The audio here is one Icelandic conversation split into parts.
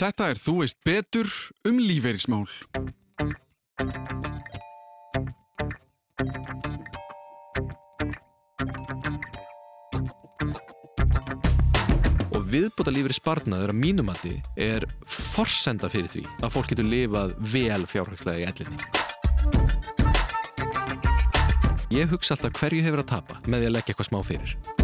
Þetta er Þú veist betur um lífeyrismál. Og viðbúta lífri sparnaður að mínumatti er forsenda fyrir því að fólk getur lifað vel fjárhagslega í ellinni. Ég hugsa alltaf hverju hefur að tapa með því að leggja eitthvað smá fyrir.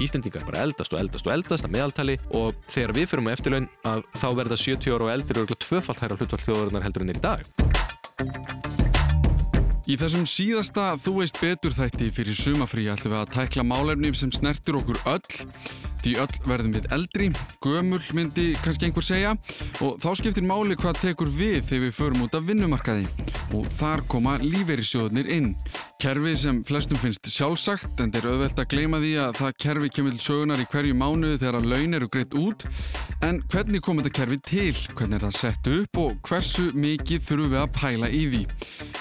Íslendingar bara eldast og eldast og eldast að meðaltali og þegar við fyrir um eftirlaun að þá verða 70 ára og eldri og tvöfalt hæra hlutvall þjóðarinnar heldur en er í dag. Í þessum síðasta Þú veist betur þætti fyrir sumafrí ætlum við að tækla málefni sem snertir okkur öll því öll verðum við eldri, gömul myndi kannski einhver segja og þá skiptir máli hvað tekur við þegar við förum út af vinnumarkaði og þar koma lífeyrissjóðunir inn. Kerfi sem flestum finnst sjálfsagt en þeir auðvelt að gleyma því að það kerfi kemur til sögunar í hverju mánuði þegar að laun eru greitt út en hvernig kom þetta kerfi til, hvernig er það sett upp og hversu mikið þurfum við að pæla í því.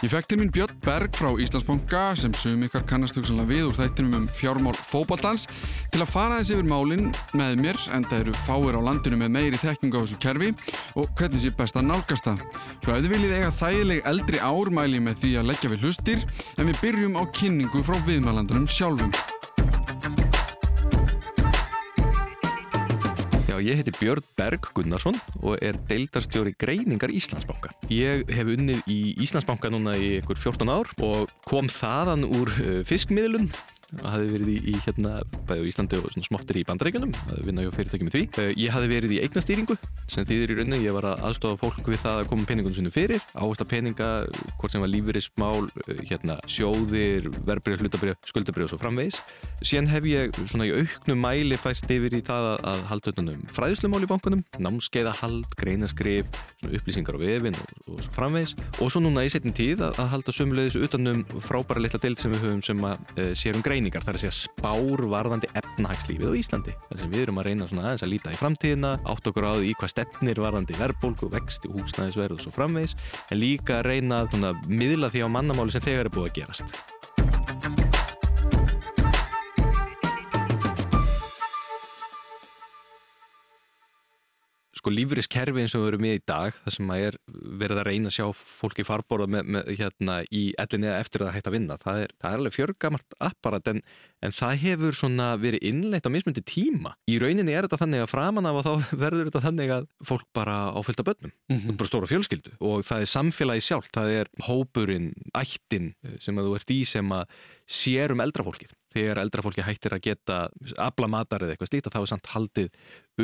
Ég fekk til mín Björn Berg frá Íslandsbanka sem sum ykkar kannast hugsanlega við úr þættinum um fjármál fókbaldans til að fara þessi yfir málinn með mér en það eru fáir á landinu með meiri þekkingu á þessu kerfi og hvernig sé best að nálgast það. Svo ef þið viljið eiga þægileg eldri ármæli með því að leggja við hlustir en við byrjum á kynningu frá viðmælandunum sjálfum. Já, ég heiti Björn Berg Gunnarsson og er deildarstjóri greiningar Íslandsbanka. Ég hef unnið í Íslandsbanka núna í ykkur 14 ár og kom þaðan úr uh, fiskmiðlun Það hafði verið í, í hérna, bæði á Íslandi og smottir í bandarækjunum, það vinna ég á fyrirtæki með því. Uh, ég hafði verið í eignastýringu sem þýðir í rauninni, ég var að aðstofa fólk við það að koma peningunum sinu fyrir, áhersla peninga, hvort sem var lífeyrismál, uh, hérna, sjóðir, verbreyð, hlutabreyð, skuldabreyð og svo framvegis. Síðan hef ég svona í auknum mæli fæst yfir í það að, að halda utanum fræðslumál í bankunum, námskeiðahald, greinaskrif, upplýsingar á vefin og, og svo framvegis. Og svo núna í setjum tíð að, að halda sömulegis utanum frábæra litla deild sem við höfum sem að e, sérum greiningar, það er að segja spár varðandi efnahagslífið á Íslandi. Það sem við erum að reyna aðeins að líta í framtíðina, átt okkur á því hvað stefnir varðandi verðbólku, vext, húsnæðisverð og svo framvegis, en líka að reyna að miðla því á mannamáli sem þegar er búið að gerast. Sko lífriskerfi eins og við erum með í dag það sem að er verið að reyna að sjá fólki farborða með, með, hérna í ellinni eða eftir að hægt að vinna það er, það er alveg fjörgamart apparat en, en það hefur verið innleitt á mismundi tíma. Í rauninni er þetta þannig að framan af og þá verður þetta þannig að fólk bara áfylgta börnum, mm -hmm. bara stóra fjölskyldu og það er samfélagi sjálf, það er hópurinn, ættin sem að þú ert í sem að sér um eldrafólkið þegar eldrafólki hættir að geta abla matar eða eitthvað slíkt að þá er samt haldið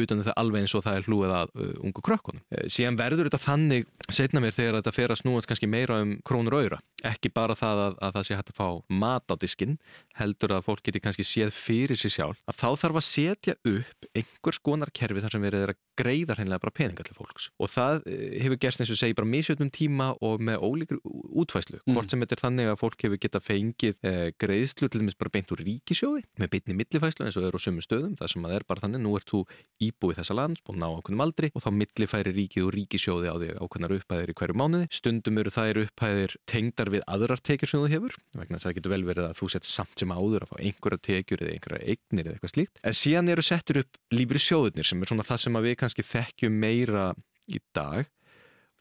utan um það alveg eins og það er hlúið að uh, ungu krökkunum. Eh, síðan verður þetta þannig setna mér þegar þetta fer að snúast kannski meira um krónur öyra. Ekki bara það að, að það sé hægt að fá mat á diskinn heldur að fólk geti kannski séð fyrir sér sjálf að þá þarf að setja upp einhvers konar kerfi þar sem verður að greiða hreinlega bara peninga til fólks og það eh, hefur gerst eins og segi bara misjötnum tíma og með ólíkur útvæslu mm. hvort sem þetta er þannig að fólk hefur geta fengið eh, greiðslu til dæmis bara beint úr ríkisjóði með beintni millifæslu eins og er á sömu stöðum þar sem að það er bara þannig, nú ert þú íbúið þessa lands og ná ákveðnum aldri og þá millifæri ríkið og ríkisjóði á því ákveðnar upphæðir í hverju mánuði. Stundum eru þær upphæðir tengdar við aðrar tekjur sem þú hefur vegna þess að það getur vel verið að þú sett samt sem áður að fá einhverja tekjur eða einhverja eignir eða eitthvað slíkt. En síðan eru settur upp lífri sjóðunir sem er svona það sem við kannski þekkjum meira í dag.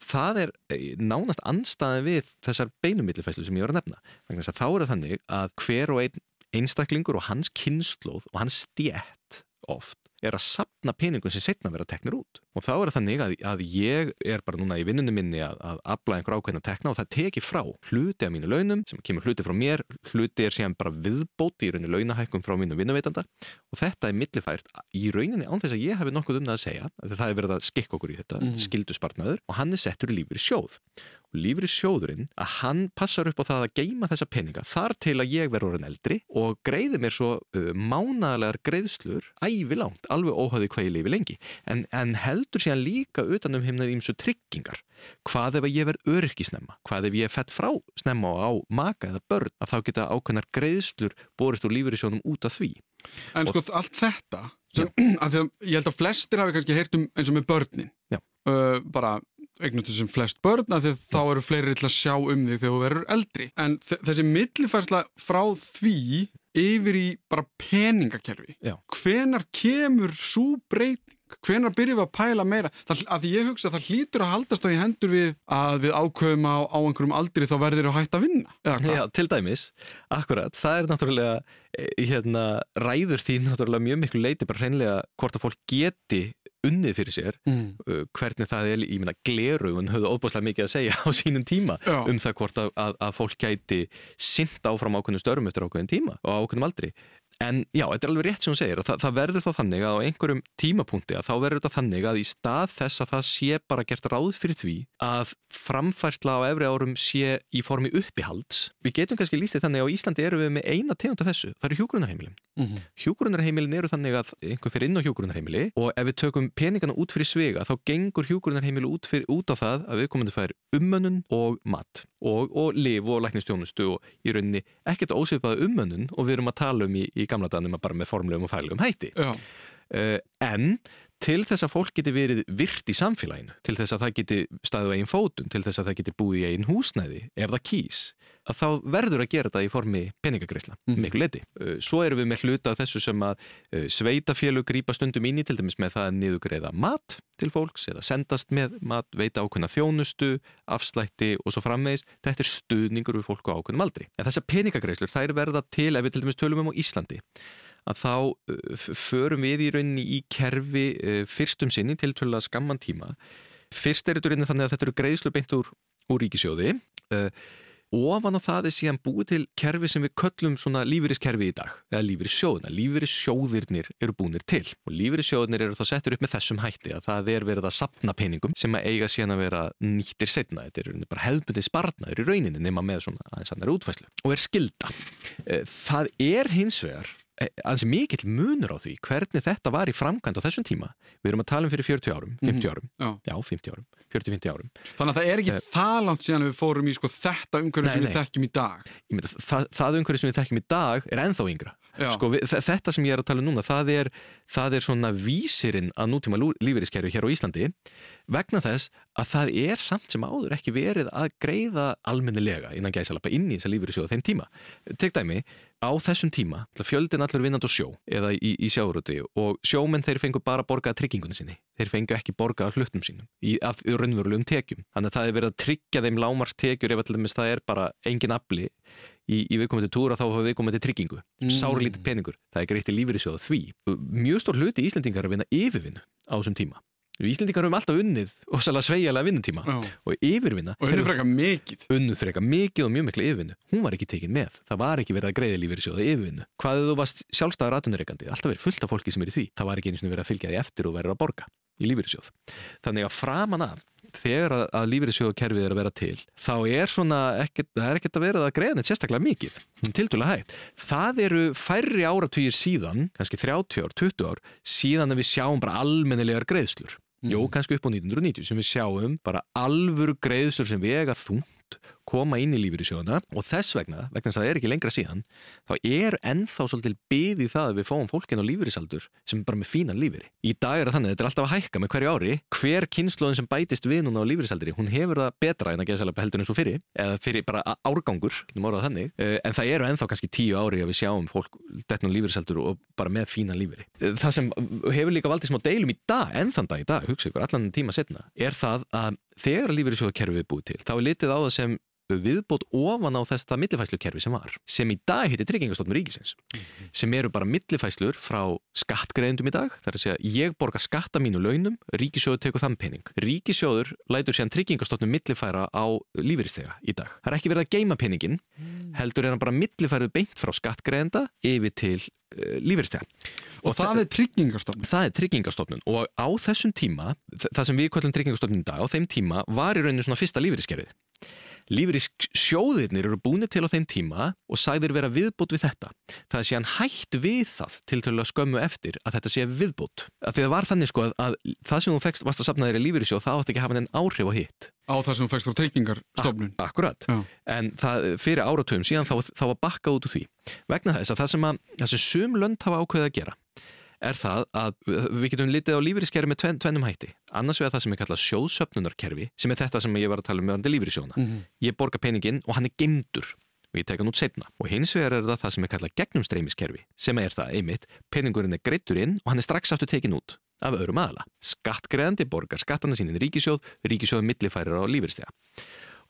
Það er eh, nánast anstæði við þessar beinumillifæslu sem ég var að nefna. Þess að þá er það þannig að hver og einn einstaklingur og hans kynnslóð og hans stjætt oft er að sapna peningum sem setna vera teknir út. Og þá er það þannig að, að ég er bara núna í vinnunum minni að, að afla einhver ákveðna tekna og það teki frá hluti af mínu launum sem kemur hluti frá mér. Hluti er síðan bara viðbóti í rauninni launahækkum frá mínu vinnuveitanda. Og þetta er millifært í rauninni án þess að ég hefði nokkuð um það að segja að það hefur verið að skikka okkur í þetta mm. skilduspartnaður og hann er settur lífur í sjóð lífri sjóðurinn að hann passar upp á það að geima þessa peninga þar til að ég verður orðin eldri og greiði mér svo uh, mánalegar greiðslur ævi langt, alveg óhauði hvað ég lifi lengi en, en heldur síðan líka utanum heimnað ímsu tryggingar. Hvað ef ég verð öryrkisnemma hvað ef ég er fett frá snemma á maka eða börn? Að þá geta ákveðnar greiðslur borist úr lífri sjóðum út af því. En sko allt þetta sem, að að ég held að flestir hafi kannski heyrt um eins og með börnin. Uh, bara eignastu sem flest börn að þá eru fleiri til að sjá um þig þegar þú verður eldri. En þessi millifærsla frá því yfir í bara peningakerfi Já. hvenar kemur svo breyting hvenar byrjum við að pæla meira? Það, að því ég hugsa að það hlýtur að haldast á í hendur við að við ákveðum á, á einhverjum aldri þá verður við hægt að vinna Já, til dæmis, akkurat. Það er náttúrulega eh, hérna, ræður því náttúrulega mjög miklu leiti bara hreinlega hvort að fólk geti unnið fyrir sér mm. uh, hvernig það er, ég minna, glerugun höfðu óbúslega mikið að segja á sínum tíma Já. um það hvort að, að, að fólk gæti sint áfram ákveðnum störfum eftir ákveðin tíma og ákveðnum aldri En já, þetta er alveg rétt sem hún segir og það, það verður þá þannig að á einhverjum tímapunkti að þá verður þetta þannig að í stað þess að það sé bara gert ráð fyrir því að framfærsla á efri árum sé í formi uppihalds. Við getum kannski lístið þannig að á Íslandi eru við með eina tegund af þessu, það eru hjúgrunarheimilin. Mm -hmm. Hjúgrunarheimilin eru þannig að einhver fyrir inn á hjúgrunarheimili og ef við tökum peningana út fyrir svega þá gengur hjúgrunarheimili út, út á það að við komum til að færa ummönnun og mat og, og liv og læknistjónustu og í rauninni ekkert ósvipaða ummönnun og við erum að tala um í, í gamla daganum bara með formlegum og fælegum hætti. Uh, en til þess að fólk geti verið virt í samfélaginu, til þess að það geti staðið á einn fótun, til þess að það geti búið í einn húsnæði, ef það kýs að þá verður að gera þetta í formi peningagreisla, mm. miklu leti. Uh, svo erum við með hluta af þessu sem að uh, sveitafélug grýpa stundum inn í, til dæmis með það að niðugreiða mat til fólks eða sendast með mat, veita ákveðna þjónustu, afslætti og svo frammeðis. Þetta er stuðningur við fólku ákveðnum aldri. En þessar peningagreislur, að þá uh, förum við í rauninni í kerfi uh, fyrstum sinni til tölða skamman tíma. Fyrst er þetta rauninni þannig að þetta eru greiðslu beint úr, úr ríkisjóði uh, ofan á það er síðan búið til kerfi sem við köllum svona lífeyriskerfi í dag eða lífeyrissjóðina. Lífeyrissjóðirnir eru búinir til og lífeyrissjóðirnir eru þá settur upp með þessum hætti að það er verið að sapna peningum sem að eiga síðan að vera nýttir setna. Þetta er bara hefðbundið sparnaður í rauninni nema með svona aðeins annar útfæslu og er skilda. Það er hins vegar Eh, ansi mikill munur á því hvernig þetta var í framkvæmd á þessum tíma. Við erum að tala um fyrir 40 árum, 50 mhm. árum. Mm, já. já, 50 árum, 40-50 árum. Þannig að það er ekki uh, það langt síðan við fórum í sko, þetta umhverju sem við þekkjum í dag. Myndi, það, það umhverju sem við þekkjum í dag er enþá yngra sko, við, þetta sem ég er að tala um núna það er, það er svona vísirinn að nútíma lífeyriskerfi hér á Íslandi vegna þess að það er samt sem áður ekki verið að greiða almennilega innan gæsalappa inn í þessa lífeyrisjóða þeim tíma. Tek dæmi, á þessum tíma fjöldin allur vinnand á sjó eða í, í sjáurötu og sjómenn þeir fengu bara borgað tryggingunni sinni. Þeir fengu ekki borgað hlutum sínum í raunverulegum tekjum. Þannig að það er verið að tryggja þeim lámarstekjur ef allmis það er bara engin afli í, í viðkomandi túra þá hafa viðkomandi tryggingu. Mm. Sárlítið peningur. Það er greitt í lífeyrisjóða því. Mjög stór hluti Íslendingar að vinna yfirvinnu á þessum tíma. Við Íslandingar höfum alltaf unnið og svolítið sveigalega vinnutíma Já. og yfirvinna og unnið freka mikið unnið freka mikið og mjög miklu yfirvinnu hún var ekki tekin með, það var ekki verið að greiða lífið í sjóða yfirvinnu. Hvaðið þú varst sjálfstæðar aðtunarreikandi, alltaf verið fullt af fólki sem er í því það var ekki eins og verið að fylgja því eftir og verið að borga í lífið í sjóð. Þannig að framan af þegar að, að lífeyrissjóðkerfið er að vera til þá er svona ekkert, það er ekkert að vera að greiða neitt sérstaklega mikið til dæla hægt. Það eru færri áratugir síðan, kannski 30 ár, 20 ár síðan að við sjáum bara almennilegar greiðslur mm. kannski upp á 1990 sem við sjáum bara alvöru greiðsur sem vega þungt koma inn í lífyrísjóðuna og þess vegna, vegna þess að það er ekki lengra síðan þá er ennþá svolítil byð í það að við fáum fólkin á lífyrísaldur sem er bara með fínan lífyri. Í dag er það þannig þetta er alltaf að hækka með hverju ári hver kynnslóðin sem bætist við núna á lífyrísaldri hún hefur það betra en að geða sérlega heldur eins og fyrir eða fyrir bara árgangur eh, en það eru ennþá kannski tíu ári að við sjáum fólk detna á lífyrísaldur og bara með fínan lífyri. Eh, það sem hefur líka valdið smá deilum í dag, ennþann dag í dag, hugsa ykkur, allan tíma setna, er það að þegar lífyrirsjóðakerfið er búið til, þá er litið á það sem viðbót ofan á þetta millifæslukerfi sem var sem í dag heitir tryggingastofnum ríkisins mm -hmm. sem eru bara millifæslur frá skattgreðendum í dag þar að segja ég borga skatta mínu launum ríkisjóður tekur þann pening ríkisjóður lætur sér tryggingastofnum millifæra á lífyristega í dag það er ekki verið að geima peningin mm. heldur er hann bara millifærið beint frá skattgreðenda yfir til uh, lífyristega Og, og það er tryggingastofnun? Það er tryggingastofnun og á þessum tíma, það sem við Lífrisk sjóðirnir eru búinir til á þeim tíma og sæðir vera viðbútt við þetta. Það er síðan hægt við það til til að skömmu eftir að þetta sé viðbútt. Því það var þannig sko að, að það sem þú fegst vast að sapna þér í lífriðsjóð það átti ekki að hafa enn áhrif á hitt. Á það sem þú fegst frá treykingarstofnun. Ak akkurat. Já. En það, fyrir áratöfum síðan þá, þá var bakkað út úr því. Vegna þess að það sem, að, það sem sum lönd hafa ákveðið að gera er það að við getum litið á lífeyriskerfi með tven, tvennum hætti. Annars vegar það sem er kallað sjóðsöpnunarkerfi sem er þetta sem ég var að tala um meðan lífeyrissjóðuna. Mm -hmm. Ég borga peningin og hann er gemdur og ég teka hann út setna. Og hins vegar er það það sem er kallað gegnumstreymiskerfi sem er það einmitt, peningurinn er greittur inn og hann er strax aftur tekin út af öðrum aðala. Skattgreðandi borgar skattarna sínin ríkisjóð, ríkisjóð millifærir á lífyrstega.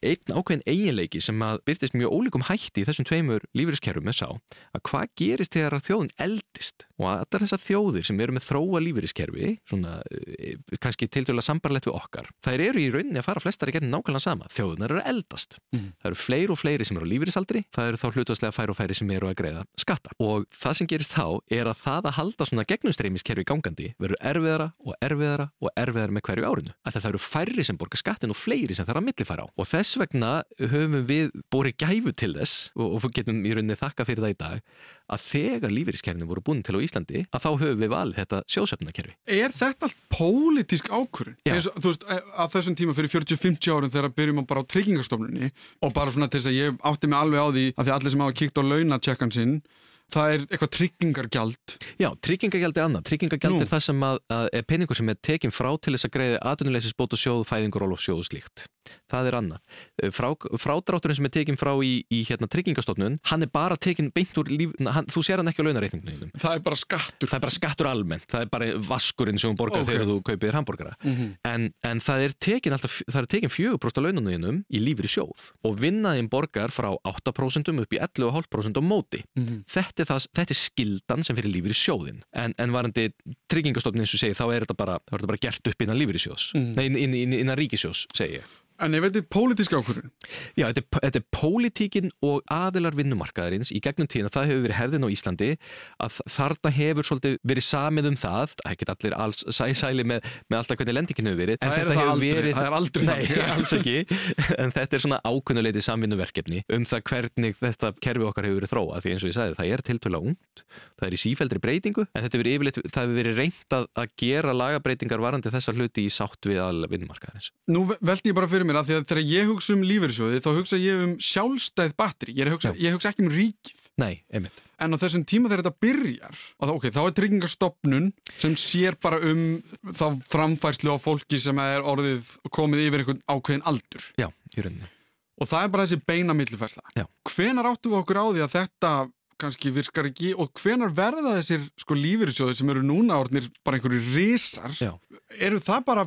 Einn ákveðin eiginleiki sem að byrtist mjög ólíkum hætti í þessum tveimur lífeyriskerfum er sá að hvað gerist þegar að þjóðin eldist og að allar þessar þjóðir sem eru með þróa lífeyriskerfi, svona eh, kannski til dæla sambarlegt við okkar, þær eru í rauninni að fara flestar í getnin nákvæmlega sama. Þjóðunar eru eldast. Mm. Það eru fleiri og fleiri sem eru á lífeyrisaldri, það eru þá hlutastlega færi og færi sem eru að greiða skatta. Og það sem gerist þá er að það að halda svona gegnumstreymiskerfi gangandi verður erfiðara og erfiðara og erfiðara með hverju árinu. Það eru færri sem borgar skattin og fleiri sem þarf að millifæra á. Og þess þess vegna höfum við bórið gæfu til þess og, og getum í rauninni þakka fyrir það í dag að þegar lífeyriskerfni voru búin til á Íslandi að þá höfum við valið þetta sjósöfnakerfi. Er þetta allt pólitísk ákvörðun? Þú veist, að þessum tíma fyrir 40-50 árum þegar byrjum við bara á tryggingastofnunni og bara svona til þess að ég átti mig alveg á því að því allir sem hafa kíkt á launatjekkan sinn það er eitthvað tryggingargjald Já, tryggingargjald er annað tryggingargjald Nú. er það sem að, að er peningur sem er tekinn frá til þess að greiði aðunulegisbót og sjóðu, fæðingur og slíkt það er annað. Eh, frá, frádrátturinn sem er tekinn frá í, í hérna, tryggingastofnun hann er bara tekinn beint úr líf hann, þú sér hann ekki á launareikningunum Það er bara skattur Það er bara skattur almennt, það er bara vaskurinn sem þú borgar okay. þegar þú kaupir hambúrgara mm -hmm. en, en það er tekinn tekin 4% á laununum í lífri sjóð og vinnaðinn borgar frá 8% upp í 11,5% á móti mm -hmm. þetta, er það, þetta er skildan sem fyrir lífri sjóðin en, en varandi tryggingastofnun eins og segir þá er þetta bara, er þetta bara gert upp innan lífri sjóðs mm -hmm. nei, innan, ríkisjós segir ég En ef þetta er pólitísk ákvörðun? Já, þetta er, þetta er pólitíkin og aðilar vinnumarkaðarins í gegnum tíðin að það hefur verið herðin á Íslandi að þarna hefur svolítið verið samið um það, það er ekki allir alls sæsæli með, með alltaf hvernig lendingin hefur verið Það er það aldrei, verið, það er aldrei Nei, alls ekki, en þetta er svona ákvörðuleitið samvinnuverkefni um það hvernig þetta kerfi okkar hefur verið þróa því eins og ég sagði, það er tiltöla ungt það er í sífældri breytingu en þetta hefur yfirleitt, það hefur verið reynd að, að gera lagabreitingar varandi þessar hluti í sátt við all vinnumarkaðarins. Nú veldi ég bara fyrir mér að því að þegar ég hugsa um lífeyrissjóði þá hugsa ég um sjálfstæð batteri, ég hugsa, ég hugsa ekki um ríkið. Nei. En á þessum tíma þegar þetta byrjar, að, okay, þá er tryggingastofnun sem sér bara um þá framfærslu á fólki sem er orðið komið yfir einhvern ákveðin aldur. Já. Og það er bara þessi beina millifærsla. Hvenar áttu við okkur á því að þetta kannski virkar ekki og hvenar verða þessir sko lífyrirsjóði sem eru núna orðnir bara einhverju risar Já. Eru það bara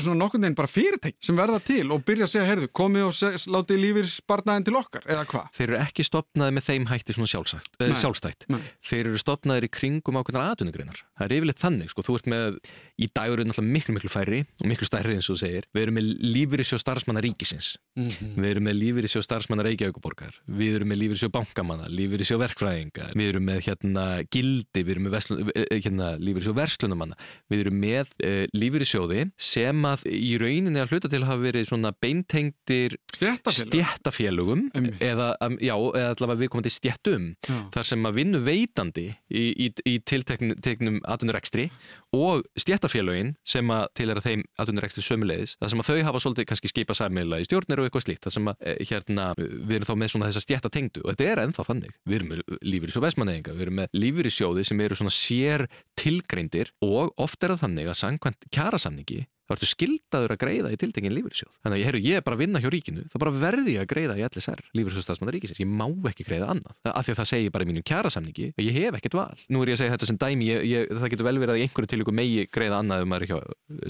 svona nokkur neginn bara fyrirtæk sem verða til og byrja að segja heyrðu komið og látið lífyrsbarnaðin til okkar eða hvað? Þeir eru ekki stopnaði með þeim hætti svona sjálfsagt, Nei. sjálfstætt Nei. þeir eru stopnaðir í kringum ákveðnar aðdunugreinar það er yfirleitt þannig sko, þú ert með í dagur er náttúrulega miklu miklu færri og miklu stærri eins og þú segir, við erum með lífyrirsjóð starfsmanna ríkisins. Mm -hmm. við erum með lífyrirsjóð starfsmanna Reykjavíkuborgar við erum með lífyrirsjóð bankamanna, lífyrirsjóð verkfræði verkfræðinga, við erum með hérna gildi, við erum með eh, eh, hérna, lífyrirsjóð verslunumanna, við erum með uh, lífyrirsjóði sem að í rauninni að hluta til hafa verið svona beintengtir stjættafélugum eða, um, já, eða allavega við komum til stjættum þar sem að vinnu veitandi í, í, í tilteknum atvinnurekstri og stjættafélugin sem að til er að þeim atvinnurekstri sömulegis, þar sem að þau hafa svolítið kannski skipa sæmila í stjórnir og eitthvað slíkt, þar sem að hérna við erum þá með svona þessa stjættatengdu og þetta er ennþá þannig, við erum með lífyrísjóð vestmanneðinga, við erum með lífyrísjóði sem eru svona sér tilgreindir og oft er það þannig að sangkvæmt kjærasamningi þá ertu skildaður að greiða í tildengin lífyrirsjóð. Þannig að heru, ég er bara að vinna hjá ríkinu, þá bara verði ég að greiða í LSR, lífyrirsjóðstafsmannar ríkisins. Ég má ekki greiða annað. Af því að það segir bara í mínum kjærasamningi að ég hef ekkert val. Nú er ég að segja þetta sem dæmi, ég, ég, það getur vel verið að einhverju tilíku megi greiða annað um að er hjá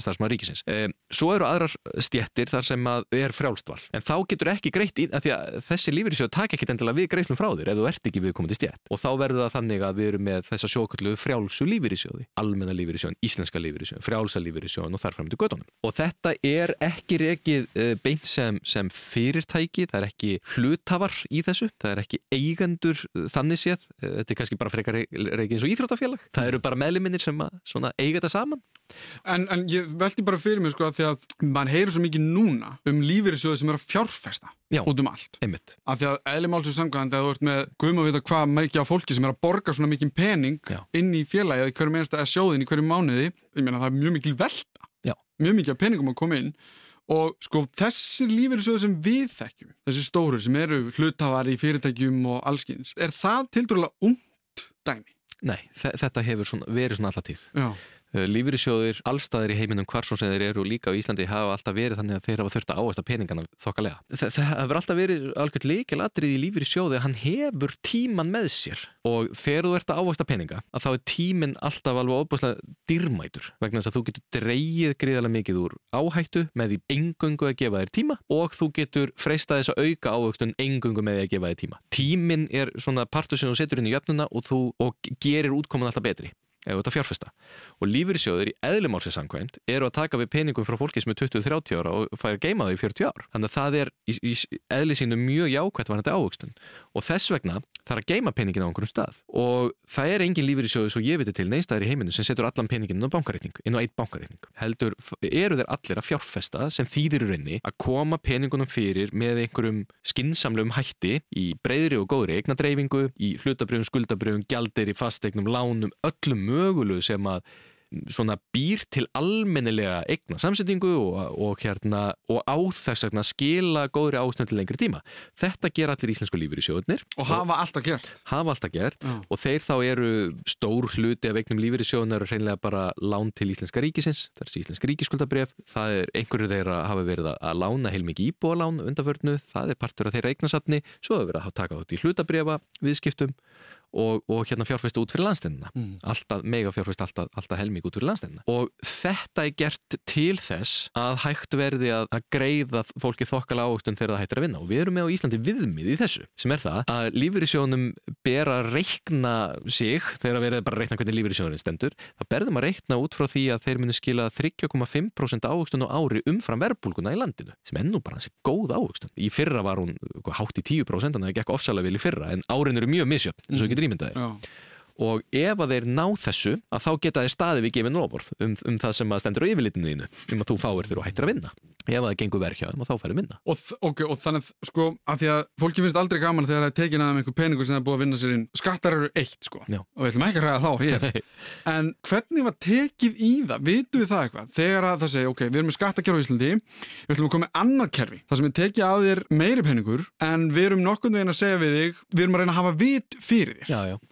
stafsmannar ríkisins. E, svo eru aðrar stjettir þar sem að er frjálstval. En þá getur ekki greitt í, af því að þessi lífyrirsjóð taka ekkit endilega við greiðslum frá þér ef þú ert ekki viðkomandi stjett. Og þá verður það þannig að við erum með þessa sjókullu frjálsu lífyrirsjóði, almenna lífyrirsjóðin, gödunum. Og þetta er ekki rekið uh, beint sem, sem fyrirtæki, það er ekki hlutafar í þessu, það er ekki eigendur uh, þannig séð, uh, þetta er kannski bara frekar rekið eins og íþróttafélag, það eru bara meðluminnir sem að eiga þetta saman. En, en ég veldi bara fyrir mig sko að því að mann heyrir svo mikið núna um lífyrirsjóði sem er að fjárfesta Já, út um allt. Einmitt. Af því að eðlimálsum samkvæðandi að þú ert með guðum að vita hvað mikið á fólki sem er að borga svona mikið pening Já. inn í félagi eða hverju mennsta sjóðin í hverju mánuði, ég meina það er mjög mikil velta mjög mikið af peningum að koma inn og sko þessir lífeyrisjóður sem við þekkjum, þessi stóru sem eru hlutafari í fyrirtækjum og allskynns, er það til dærulega ungt dæmi? Nei, þetta hefur svona, verið svona alltaf tíð. Já. Eh, lífyrirsjóðir allstaðir í heiminum hvar svo sem þeir eru og líka á Íslandi hafa alltaf verið þannig að þeir hafa þurft að ávægsta peningana þokkalega. Það, það hefur alltaf verið algjörð leikelatrið í lífyrirsjóði að hann hefur tíman með sér og þegar þú ert að ávægsta peninga að þá er tíminn alltaf alveg óbúslega dyrmætur vegna þess að þú getur dreyið gríðarlega mikið úr áhættu með því engöngu að gefa þér tíma og þú getur freistað þess að auka ávægstun engöngu með því að gefa þér tíma. Tíminn er svona partur sem þú setur inn í jöfnuna og, þú, og gerir útkoman alltaf betri ert að fjárfesta. Og lífyrirsjóður í eðlumálsins samkvæmt eru að taka við peningum frá fólki sem er 20-30 ára og færi að geima þau í 40 ár. Þannig að það er í, í eðli sínu mjög jákvæmt varandi ávöxtun. Og þess vegna þarf að geima peningin á einhverjum stað. Og það er engin lífyrirsjóður svo ég viti til neistæðir í heiminu sem setur allan peningin inn á bankareikning, inn á eitt bankareikning. Heldur eru þeir allir að fjárfesta sem þýðir í rauninni að koma peningunum fyrir með einhverjum skinsamlegum hætti í breyðri og góðri mögulegu sem að svona býr til almennilega eigna samsetningu og, og, hérna, og á þess að skila góðri ástönd til lengri tíma. Þetta ger allir íslensku lífur í sjóðunir. Og hafa alltaf gert. Hafa alltaf gert Já. og þeir þá eru stór hluti af eignum lífur í sjóðunar og hreinlega bara lán til íslenska ríkisins. Það er íslensk ríkiskuldabref. Það er einhverju þeirra hafa verið að lána heilmikið íbúalán undanförnu. Það er partur af þeirra eignasatni. Svo hefur verið að taka þátt í viðskiptum og, og hérna fjárfæstu út fyrir landsteinina mm. alltaf mega fjárfæstu alltaf, alltaf helmík út fyrir landsteinina og þetta er gert til þess að hægt verði að, að greiða fólki þokkala ávöxtun þegar það hættir að vinna. Og við erum með á Íslandi viðmið í þessu sem er það að lífyrísjónum ber að reikna sig þegar erum bara að reikna hvernig lífyrísjónurinn stendur þá berðum að reikna út frá því að þeir muni skila 3,5% ávöxtun á ári umfram verbulguna í landinu sem ennú bara hansi góð ávöxtun. Í fyrra var hún hátt í 10% en það gekk ofsalega vil í fyrra en árin eru mjög misjöfn og getur ímyndað þér og ef að þeir ná þessu að þá geta þeir staði við gefin lofórð um, um það sem að stendur á yfirlitinu þínu um að þú fáir þegar þú hættir að vinna. Ef að það gengur verkja um að þá færi minna. Og, okay, og þannig sko að því að fólki finnst aldrei gaman þegar það er tekin að um einhver peningur sem það er búið að vinna sér inn. Skattar eru eitt sko. Já. og við ætlum ekki að ræða þá hér. En hvernig var tekið í það? Vitu við það eitthvað? Þegar að það segja ok, við erum með skattakjörf í Íslandi við ætlum að koma með annar kerfi það sem er tekið á þér meiri peningur en við erum nokkurnu veginn að segja við þig við erum að reyna að hafa vit fyrir þér. Já, já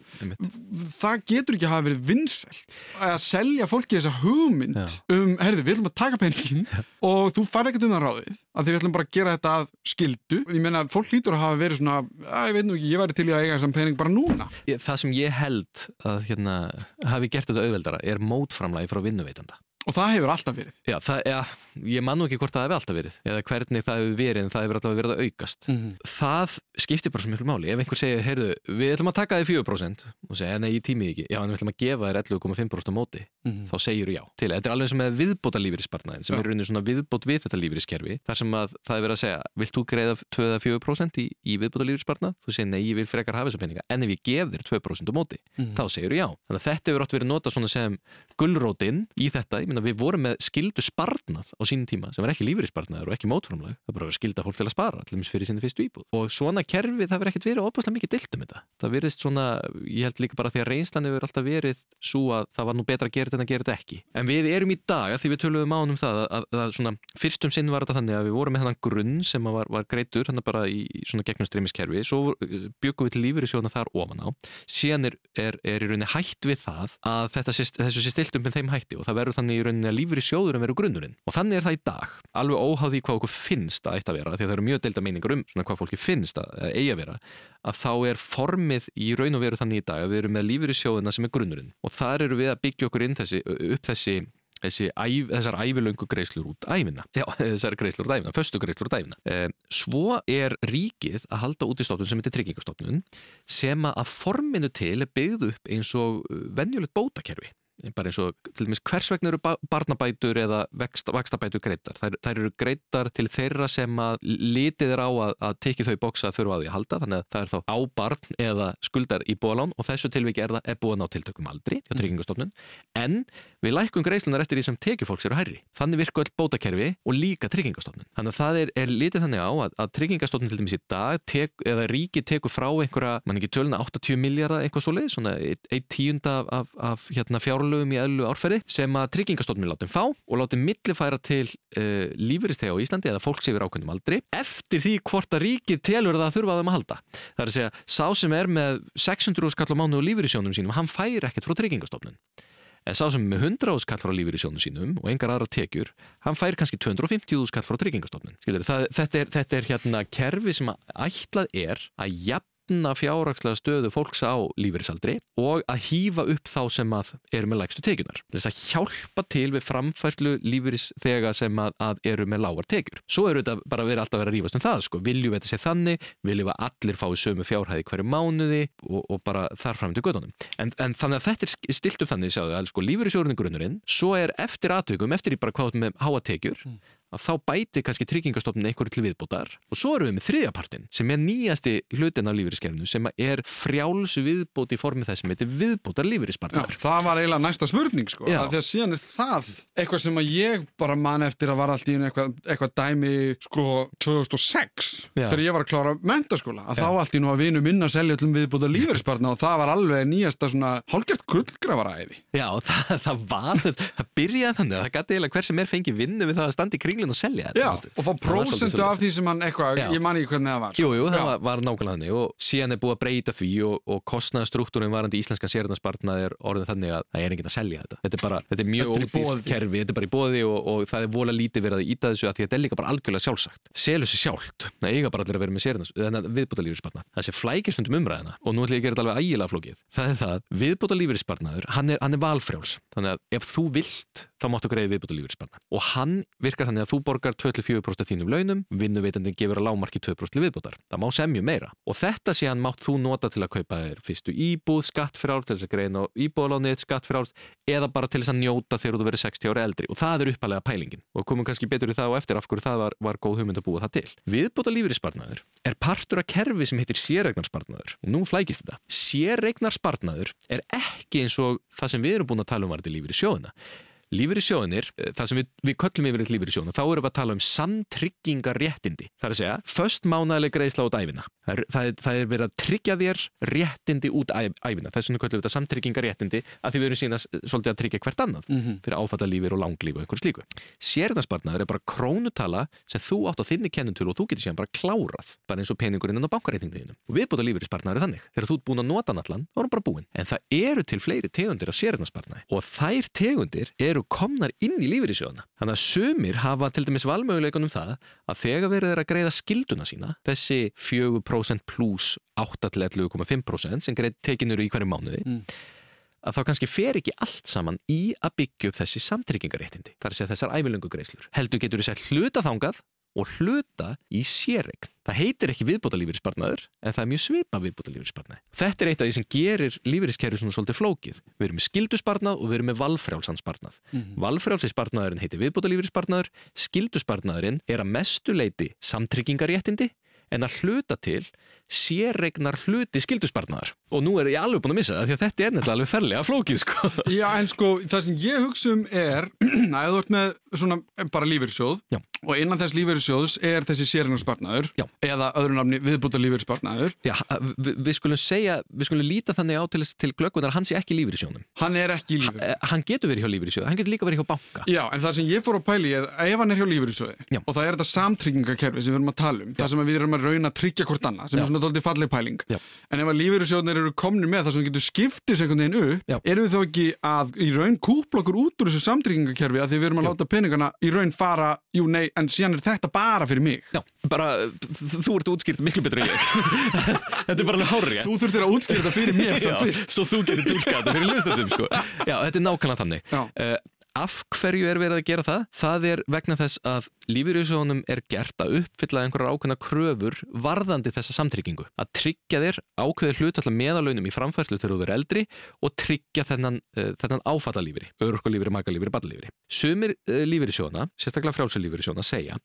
það getur ekki að hafa verið vinsælt að selja fólki þessa hugmynd Já. um, herðu, við ætlum að taka peningin og þú farið ekkert um það ráðið að því við ætlum bara að gera þetta að skildu ég meina, fólk lítur að hafa verið svona að ég veit nú ekki, ég væri til í að eiga þessam pening bara núna. Það sem ég held að hérna, hafi gert þetta auðveldara er mótframlægi frá vinnuveitanda Og það hefur alltaf verið? Já, það, ja, ég man nú ekki hvort það hefur alltaf verið eða hvernig það hefur verið en það hefur alltaf verið að aukast. Mm -hmm. Það skiptir bara svo mjög máli. Ef einhver segir, heyrðu, við ætlum að taka þig 4% og segja, nei, ég tímið ekki. Já, en við ætlum að gefa þér 11,5% á móti. Mm -hmm. Þá segir þú já. Til, þetta er alveg sem með viðbóta lífeyrispartnaðin sem já. er raunin svona viðbót við þetta lífeyriskerfi. Þar sem að það verið að segja, vilt þú greiða 2-4% í, í viðbóta lífeyrispartnað? Þú segir, nei, ég vil frekar hafa þessa peninga. En ef ég gef þér 2% á móti, mm -hmm. þá segir þú já. Þannig að þetta hefur minna, við vorum með skildu sparnað á sínum tíma sem var ekki lífyrirsparnaður og ekki mótframlag. Það var bara að skilda fólk til að spara allir fyrir sinni fyrstu íbúð. Og svona kerfi það verið ekkert verið óbúslega mikið deilt um þetta. Það verist svona, ég held líka bara því að reynslan hefur alltaf verið svo að það var nú betra að gera þetta en að gera þetta ekki. En við erum í dag, því við töluðum ánum það að, að, að svona, fyrstum sinn var þetta þannig að við vorum með þannan grunn sem var, var greitur hann bara í svona gegnum streymiskerfi. Svo uh, byggum við til lífyrirsjóna þar ofan á. Síðan er, er, er í rauninni hætt við það að þetta, þessu sé stilt um með þeim hætti og það verður þannig rauninni að lífyrirsjóður veru grunnurinn. Og þannig er það í dag. Alveg óháði hvað okkur finnst að eitt að vera því að það eru mjög delta meiningar um svona hvað fólki finnst að eigi að vera að þá er formið í raun og veru þannig í dag að við erum með lífur í sjóðuna sem er grunnurinn. Og þar eru við að byggja okkur þessi, upp þessi Þessi, þessar ævilöngu greiðslur út æfina já, þessar greiðslur út æfina, föstu greiðslur út æfina eh, svo er ríkið að halda út í stofnun sem heitir tryggingastofnun sem að forminu til er byggð upp eins og venjulegt bótakerfi bara eins og til dæmis hvers vegna eru barnabætur eða vakstabætur greitar þær, þær eru greitar til þeirra sem að litið er á að, að teki þau bóksa að þurfa á því að halda þannig að það er þá á barn eða skuldar í bólán og þessu tilviki er er búin á tiltökum aldri hjá mm. tryggingastofnun. En við lækum greiðslunar eftir því sem tekið fólks eru hærri. Þannig virku öll bótakerfi og líka tryggingastofnun. Þannig að það er, er litið þannig á að, að tryggingastofnun til dæmis í dag tek, eða ríki tekur frá einhverja, mann ekki töluna 80 miljardar eitthvað svo leið, svona eitt tíunda af, af, af fjárlögum í eðlu árferði sem að tryggingastofnun látum fá og látum millifæra til uh, lífuristega á Íslandi eða fólks yfir ákveðnum aldri eftir því hvort að ríkið telur það að þurfa að þeim að halda. Það er að segja, sá sem er með 600 skall á mánu og lífurisjónum sínum, hann fær ekkert frá tryggingastofnun en sá sem er með 100 skall frá lífeyrissjónu sínum og engar aðra tekjur, hann fær kannski 250 skall frá tryggingastofnun. Þetta, þetta er hérna kerfi sem að ætlað er að jafn jafna fjárrakslega stöðu fólks á lífeyrisaldri og að hýfa upp þá sem að eru með lægstu tekjunar. Þess að hjálpa til við framfærslu lífeyrisþega sem að, að eru með lágar tekjur. Svo eru þetta bara verið alltaf að vera að rífast um það sko. Viljum við þetta sé þannig, viljum við allir fái sömu fjárhæði hverju mánuði og, og bara þar fram til gödunum. En, en þannig að þetta er stilt um þannig, að sko lífeyrisjórunni grunnurinn, svo er eftir aðtökum, eftir í bara hvað með háa tekjur, mm að þá bæti kannski tryggingastofnun einhverju til viðbótar og svo erum við með þriðjapartin sem er nýjasti hlutin á lífeyriskerfinu sem er frjáls viðbót í formi þess sem heitir viðbótar lífeyrispartnar. Það var eiginlega næsta spurning sko, að því að síðan er það eitthvað sem að ég bara man eftir að var allt í eitthvað, eitthvað dæmi sko 2006 Já. þegar ég var að klára mentaskóla að Já. þá allt í nú að vinu minna selja öllum viðbótar lífeyrispartnar og það var alveg nýjasta svona hálgjört eiginlega að selja þetta Já, og fá prósendu af því sem hann eitthvað, ég man ekki hvernig það var. Jújú, jú, það var, var nákvæmlega þannig og síðan er búið að breyta því og, og kostnaðastruktúrin varandi íslenska sérðanspartnað er orðin þannig að það er enginn að selja þetta. Þetta er bara, þetta er mjög ódýrt kerfi, þetta er bara í bóði og, og það er vola lítið verið að íta þessu að því að þetta er líka bara algjörlega sjálfsagt. Selur sér sjálft, það eiga bara allir að vera með sérðans viðbútalífispartnað, það sé hann hann þú hann borgar 24% af þínum launum, vinnuveitandin gefur að lámarki 2% viðbútar. Það má semju meira. Og þetta síðan mátt þú nota til að kaupa þér fyrstu íbúð, skattfrálst, til þess að greina íbúðalánið, skattfrálst, eða bara til þess að njóta þegar þú verið 60 ára eldri. Og það er uppalega pælingin. Og komum kannski betur í það og eftir af hverju það var, var góð hugmynd að búa það til. Viðbúta lífeyrispartnaður er partur af kerfi sem heitir sérregnarspartnaður. Nú flækist þetta. Sérregnarspartnaður er ekki eins og það sem við erum búin að tala um varði lífeyri sjóðina. Lífeyri sjóðinir, eh, það sem við, við köllum yfir í lífeyri sjóðina, þá erum við að tala um samtryggingarréttindi. Það er að segja, först mánæðileg greiðsla út æfina. Það er, það, er, það er verið að tryggja þér réttindi út æfina. Það er svona köllum við þetta samtryggingarréttindi að því við erum síðan svolítið að tryggja hvert annað mm -hmm. fyrir áfattalífir og langlíf og eitthvað slíku. Sérðansbarnaður er bara krónutala sem þú átt á þinni kennutölu og þú getur síðan bara klárað, bara eins og peningurinn á bankareitninginu. Og viðbúta lífeyrisbarnaður er að er eru komnar inn í lífeyrissjóðana. Þannig að sumir hafa til dæmis valmöguleikunum það að þegar verður þeir að greiða skilduna sína, þessi 4% pluss 8-11,5% sem greið tekinur í hverju mánuði, mm. að þá kannski fer ekki allt saman í að byggja upp þessi samtryggingaréttindi. Að segja þessar ævilöngu greiðslur. Heldur getur þú sett hluta þángað og hluta í sérregn. Það heitir ekki viðbótalífeyrispartnaður en það er mjög svipa viðbótalífeyrispartnaði. Þetta er eitt af því sem gerir lífeyriskerfi svona svolítið flókið. Við erum með skilduspartnað og við erum með valfrjálsanspartnað. Mm -hmm. Valfrjálsinspartnaðurinn heitir viðbótalífeyrispartnaður, skilduspartnaðurinn er að mestu leiti samtryggingaréttindi en að hluta til sérregnar hluti skildusbarnar og nú er ég alveg búin að missa það því að þetta er nefnilega alveg ferlega flókið sko. Já en sko það sem ég hugsa um er að þú ert með svona bara lífyrsjóð Já. og innan þess lífyrsjóðs er þessi sérregnarsbarnaður eða öðru nafni viðbúta lífyrsbarnaður Já, við, við skulum segja, við skulum líta þannig á til, til glöggundar hann sé ekki lífyrsjónum Hann er ekki lífyrsjóð Hann, eh, hann getur verið hjá lífyrsjóð, hann getur líka verið hjá banka. Já en það sem ég fór að pæli er ef hann er hjá lífyrsjóði og það er þetta samtryggingakerfi sem við erum að tala um, það sem við erum að rauna að tryggja hvort annað sem Já. er svona doldið fallið pæling. Já. en ef að lífeyrissjóðnir eru komni með það sem getur skiptis einhvern veginn upp Já. erum við þá ekki að í raun kúpla okkur út úr þessu samtryggingakerfi að því við erum að láta peningana í raun fara jú nei en síðan er þetta bara fyrir mig. Já, bara þú ert útskýrt miklu betur en ég. Þetta er bara alveg hárið Þú þurftir að útskýrta fyrir mér Svo þú getur tólkað þetta fyrir hlustendum sko. Já, þetta er nákvæmlega þannig. Uh, Af hverju er verið að gera það? Það er vegna þess að lífyrirsjónum er gert að uppfylla einhverjar ákveðna kröfur varðandi þessa samtryggingu. Að tryggja þér ákveðir hlut allar meðalögnum í framfærslu þegar þú verður eldri og tryggja þennan, uh, þennan áfattalífri, örkulífri, makalífri, badalífri. Sumir uh, lífyrirsjóna, sérstaklega frjálsulífyrirsjóna, segja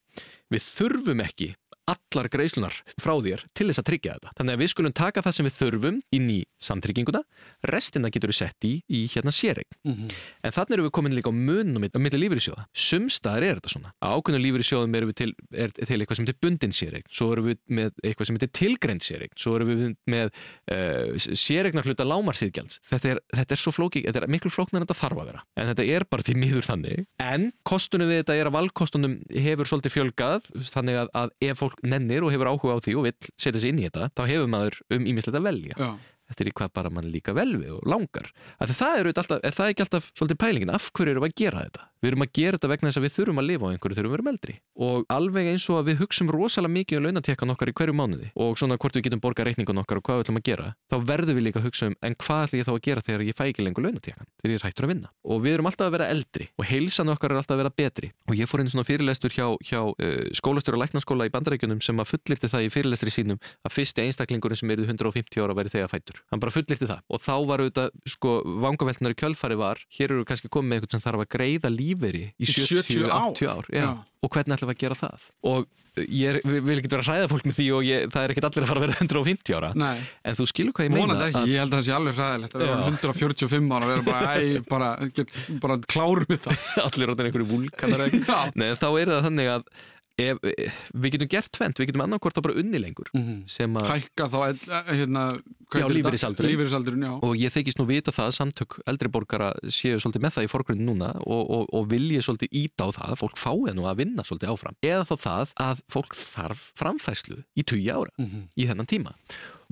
við þurfum ekki allar greiðslunar frá þér til þess að tryggja þetta. Þannig að við skulum taka það sem við þurfum inn í samtrygginguna, restina getur við sett í, í hérna sérregn. Mm -hmm. En þannig erum við komin líka á munum á milli lífyrirsjóða. Sumstaðar er þetta svona. Á ákveðinu lífyrirsjóðum erum við til, er, til eitthvað sem heitir bundin sérregn, svo erum við með eitthvað sem heitir tilgreint sérregn, svo erum við með uh, eh, sérregnar hluta lámarsýðgjalds. Þetta er, þetta er svo flóki, þetta er miklu flóknar en þetta þarf að vera. En þetta er bara til miður þannig. En kostunum við þetta er að valkostunum hefur svolítið fjölgað, þannig að, að ef fólk fólk nennir og hefur áhuga á því og vil setja sig inn í þetta, þá hefur maður um ímislegt að velja. Já. Eftir í hvað bara mann líka vel við og langar. Að það er, alltaf, er það ekki alltaf svolítið pælingin? Af hverju eru að gera þetta? Við erum að gera þetta vegna þess að við þurfum að lifa á einhverju þegar við erum eldri. Og alveg eins og að við hugsum rosalega mikið um launatekkan okkar í hverju mánuði og svona hvort við getum borgað reikningun okkar og hvað við ætlum að gera þá verðum við líka að hugsa um en hvað ætlum ég þá að gera þegar ég fæ ekki lengur launatekkan þegar ég hættur að vinna. Og við erum alltaf að vera eldri og heilsan okkar er alltaf að vera betri. Og ég fór einn svona fyrirlestur hjá, hjá uh, skólastur og læknaskóla í bandarækjunum sem að fullirti það í fyrirlestri sínum að fyrsti einstaklingurinn sem eru 150 ára væri þegar fættur. Hann bara fullirti það og þá var auðvitað, sko, vangaveltnar í kjölfari var, hér eru kannski komið með eitthvað sem þarf að greiða líferi í 70-80 ár. ár. Já. Já. Og hvernig ætlum við að gera það? Og ég vil ekki vera að hræða fólk með því og ég, það er ekkert allir að fara að vera 150 ára Nei. en þú skilur hvað ég meina Mónað ekki, að... ég held að það sé alveg hræðilegt að vera 145 ára og vera bara, æ, bara, get, bara klárum við það Allir átta einhverju vulkanar Nei, þá er það þannig að ef, við getum gert tvent, við getum annarkort að bara unni lengur mm -hmm. Hækka þá eh, hérna, já, lífeyrisaldurinn og ég þykist nú vita það að samtök eldriborgara séu svolítið með það í forgrunni núna og, og, og vilji svolítið íta á það að fólk fái nú að vinna svolítið áfram eða þá það að fólk þarf framfæslu í 20 ára mm -hmm. í þennan tíma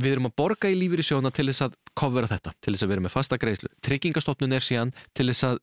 við erum að borga í lífyrir sjóna til þess að kofvera þetta, til þess að vera með fasta greiðslu. Tryggingastofnun er síðan til þess að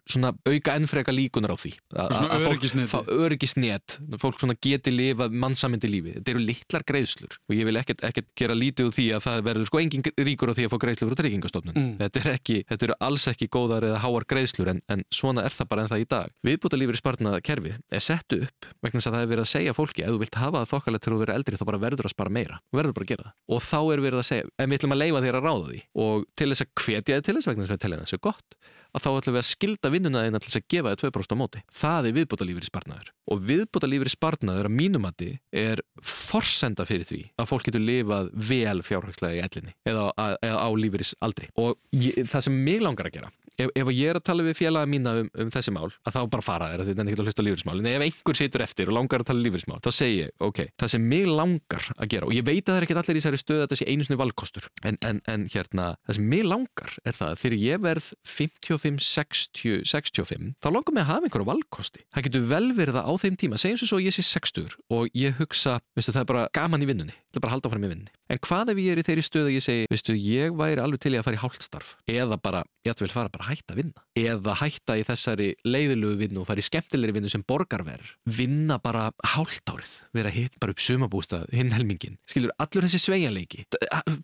auka ennfrega líkunar á því. Að fólk öryggisnet. fólk geti lifa mannsamindi lífi. Þetta eru litlar greiðslur og ég vil ekkert, ekkert gera lítið úr því að það verður sko engin ríkur á því að fá greiðslu frá tryggingastofnun. Mm. þetta, er ekki, þetta eru alls ekki góðar eða háar greiðslur en, en svona er það bara en það í dag. Viðbúta lífyrir sparnaða kerfið er settu upp vegna þess að það er verið að segja fólki ef þú vilt hafa það þokkalegt til að vera eldri þá bara verður að spara meira verður bara að gera það. Og þá er verið að segja en við ætlum að leifa þér að ráða því og til þess að hvetja þið til þess vegna þess að telja þessu gott að þá ætlum við að skilda vinnuna þín til þess að gefa þið 2% á móti. Það er viðbútalífur í sparnaður og viðbútalífur í sparnaður að mínumatti er forsenda fyrir því að fólk getur lifað vel fjárhagslega í ellinni eða, eða á lífur í aldri og ég, það sem mig langar að gera ef, ef ég er að tala við félaga mína um, um þessi mál að þá bara fara þér að þetta er ekki að hlusta á lífeyrismál en ef einhver situr eftir og langar að tala lífeyrismál þá segir ég, ok, það sem mig langar að gera og ég veit að það er ekki allir í þessari stöð að það sé einu snið valkostur en, en, en hérna, það sem mig langar er það að þegar ég verð 55, 60, 65 þá langar mig að hafa einhverju valkosti. Það getur vel verið að á þeim tíma segjum sem svo ég sé 60 og ég hugsa veistu, það er bara gaman í vinnunni, það er bara að halda fram í vinnunni. En hvað ef ég er í þeirri stöð að ég segi veistu, ég væri alveg til ég að fara í hálfstarf eða bara, ég ætla vel fara bara að hætta að vinna? Eða hætta í þessari leiðilögu vinnu og fara í skemmtilegri vinnu sem borgarverð vinna bara hálft árið vera hitt bara upp sumabústað hinn helmingin skilur, allur þessi sveianleiki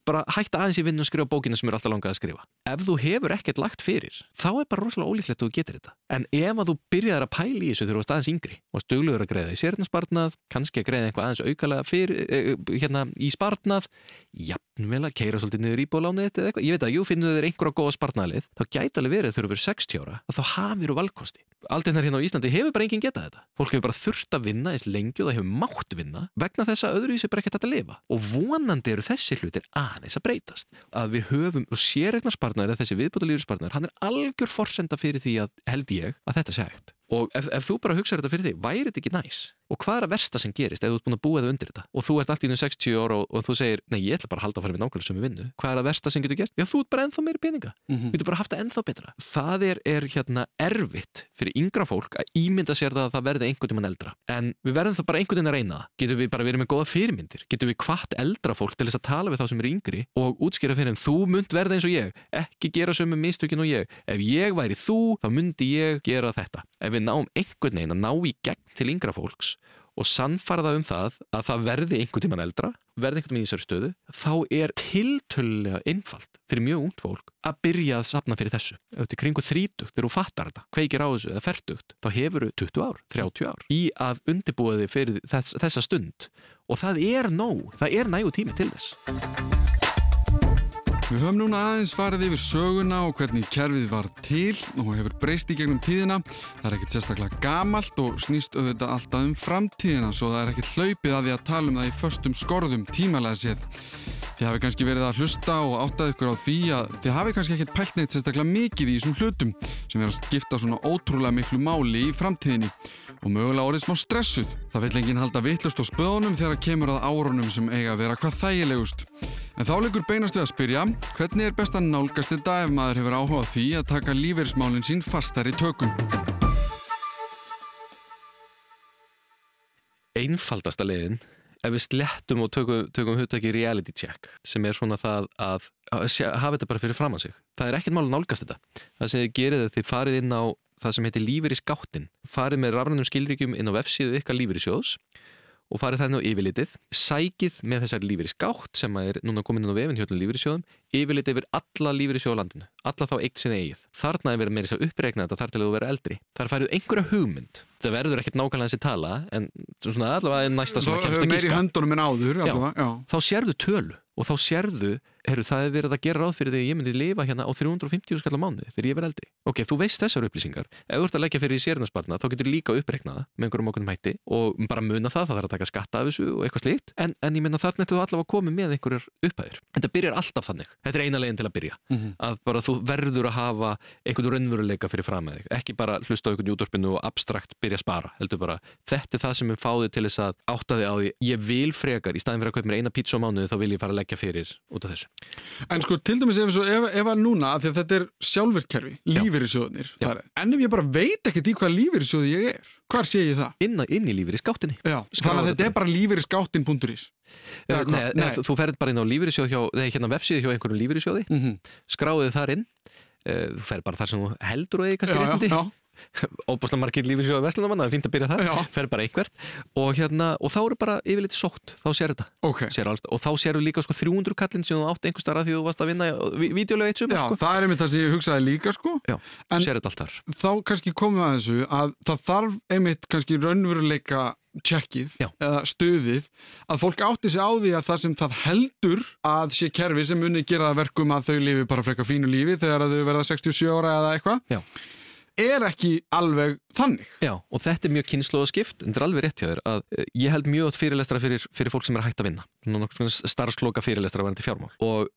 bara hætta aðeins í vinnu og skrifa bókina sem er alltaf langað að skrifa. Ef þú hefur ekkert lagt fyrir þá er bara rosalega ólíklegt að þú getur þetta. En ef að þú byrjar að pæli í þessu þegar þú varst aðeins yngri og stögluður að greiða í sérnarspartnað kannski að greiða einhvað aðeins aukalega fyrir, eh, hérna, í spartnað jafnvel að keira svolítið niður íbólánið eitthvað, ég veit að jú finnur þér einhverja góða spartnaðlið þá gæti alveg verið þegar þú verður 60 ára að þá hafið þú valkosti. Aldeinar hérna á Íslandi hefur bara enginn getað þetta. Fólk hefur bara þurft að vinna eins lengi og það hefur mátt vinna vegna þess að öðru í sig bara ekkert að lifa. Og vonandi eru þessi hlutir aðeins að breytast. Að við höfum og sérregnarspartnar eða þessi viðbútalífuspartnar hann er algjör forsenda fyrir því að held ég að þetta sé hægt. Og ef, ef þú bara hugsaður þetta fyrir því væri þetta ekki næs og hvað er að versta sem gerist ef þú ert búin að búa það undir þetta? Og þú ert allt í nú 60 ára og, og þú segir nei ég ætla bara að halda að fara með nákvæmlega við vinnu. Hvað er að versta sem getur gert? Já þú ert bara ennþá meiri peninga. Mm -hmm. þú getur bara haft það ennþá betra. Það er, er hérna erfitt fyrir yngra fólk að ímynda sér það að það verði einhvern tíman eldra. En við verðum það bara einhvern tíman að reyna það. Getur við bara verið með goða fyrirmyndir? Getur við hvart eldra fólk til þess að tala við þá sem eru yngri og útskýra fyrir þeim þú mynd verða eins og ég ekki gera sömu mistökin og ég. Ef ég væri þú þá myndi ég gera þetta. Ef við náum einhvern veginn að ná í gegn til yngra fólks og sannfarða um það að það verði einhvern tíman eldra, verði einhvern tíman í þessari stöðu, þá er tiltölulega einfalt fyrir mjög ungt fólk að byrja að sapna fyrir þessu. Þetta er kringu þrítugt, þegar þú fattar þetta, kveikir á þessu eða ferdugt, þá hefur þú 20 ár, 30 ár í að undirbúa þig fyrir þess, þessa stund og það er nóg, það er nægu tími til þess. Við höfum núna aðeins farið yfir söguna og hvernig kerfið var til og hefur breyst í gegnum tíðina. Það er ekkert sérstaklega gamalt og snýst auðvitað alltaf um framtíðina svo það er ekkert hlaupið að því að tala um það í förstum skorðum tímalega séð. Þið hafi kannski verið að hlusta og áttað ykkur á því að þið hafi kannski ekkert pælt neitt sérstaklega mikið í þessum hlutum sem er að skipta svona ótrúlega miklu máli í framtíðinni og mögulega orðið smá stressuð. Það vil enginn halda vittlust á spöðunum þegar kemur að árunum sem eiga að vera hvað þægilegust. En þá leikur beinast við að spyrja, hvernig er best að nálgast þetta ef maður hefur áhugað því að taka lífeyrismálinn sín fastar í tökum? Einfaldasta leiðin ef við slettum og tökum, tökum hugtaki reality check sem er svona það að, að hafa þetta bara fyrir fram að sig það er ekkert mál að nálgast þetta það sem þið gerið er þið farið inn á það sem heitir lífur í skáttin farið með rafrænum skilríkjum inn á vefsíðu ykkar lífur í sjóðs og farið það inn á yfirlitið sækið með þessari lífur í skátt sem er núna komin inn á vefin hjálpum lífur í sjóðum yfirlitið yfir alla sjóðlandinu alla þá eitt sinni eigið. Þarna er verið með þess að uppreikna þetta þar til að þú verið eldri. Þar færið einhverja hugmynd. Þetta verður ekkert nákvæmlega þessi tala en svona allavega er næsta sem að kemst að gíska þá sérðu tölu og þá sérðu, herru, það er verið að gera ráð fyrir því að ég myndi lifa hérna á 350 skall á mánuði þegar ég verð eldri. Ok, þú veist þessar upplýsingar. Ef þú ert að leggja fyrir í sérnarspartna þá getur líka uppreiknaða með einhverjum okkur mætti og bara muna það, það þarf að taka skatta af þessu og eitthvað slíkt. En, en ég menna þarna ertu allavega komið með einhverjar upphæðir. Þetta byrjar alltaf þannig. Þetta er eina leginn til að byrja. Mhm. Að bara þú verður að hafa einhvern raunveruleika fyrir fram með þig. Ekki bara hlusta á einhvern júdorpinu og abstrakt byrja að spara. Heldur bara, þetta er það sem er fáðið til þess að átta þig á því. Ég vil frekar, í staðin fyrir að kaupa mér eina pizza á mánuði þá vil ég fara að leggja fyrir út af þessu. En sko til dæmis ef, ef, ef að núna, af því að þetta er Já. þar er. En ef ég bara veit ekkert í hvað lífeyrissjóði ég er, hvar sé ég það? Inn, inn í lífur í skáttinni. Já, þannig að þetta er bara lífeyrisskáttin.is Nei, nei, nei. Þú ferð bara inn á lífyrirsjóð hjá, nei, hérna vefsíðu hjá einhverjum lífyrirsjóði, mm -hmm. skráðu þar inn uh, þú ferð bara þar sem þú heldur og eigi kannski Já, já, réttindi, já, óbúslega margir lífyrirsjóði veslunamanna, það er fínt að byrja þar, já, ferð bara einhvert og hérna, og þá eru bara yfirleitt sótt þá sér þetta, ok. Sér alls, og þá séru líka sko 300 kallinn sem þú átt einhver starf að því þú varst að vinna videolega eitt sumar, sko, það er einmitt það sem ég hugsaði líka sko. Já, en- sér þetta allt þar. þá kannski komum við að þessu að það þarf einmitt kannski raunveruleika tjekkið Já. eða stuðið að fólk átti sig á því að það sem það heldur að sé kerfi sem muni gera það verkum að þau lifi bara frekar fínu lífi þegar þau verða 67 ára eða eitthvað. Er ekki alveg þannig. Já, og þetta er mjög kynnslóða skipt en þetta er alveg rétt hjá þér að eh, ég held mjög átt fyrirlestra fyrir, fyrir fólk sem er hægt að vinna. Starfsloka fyrirlestra varandi fjármál. Og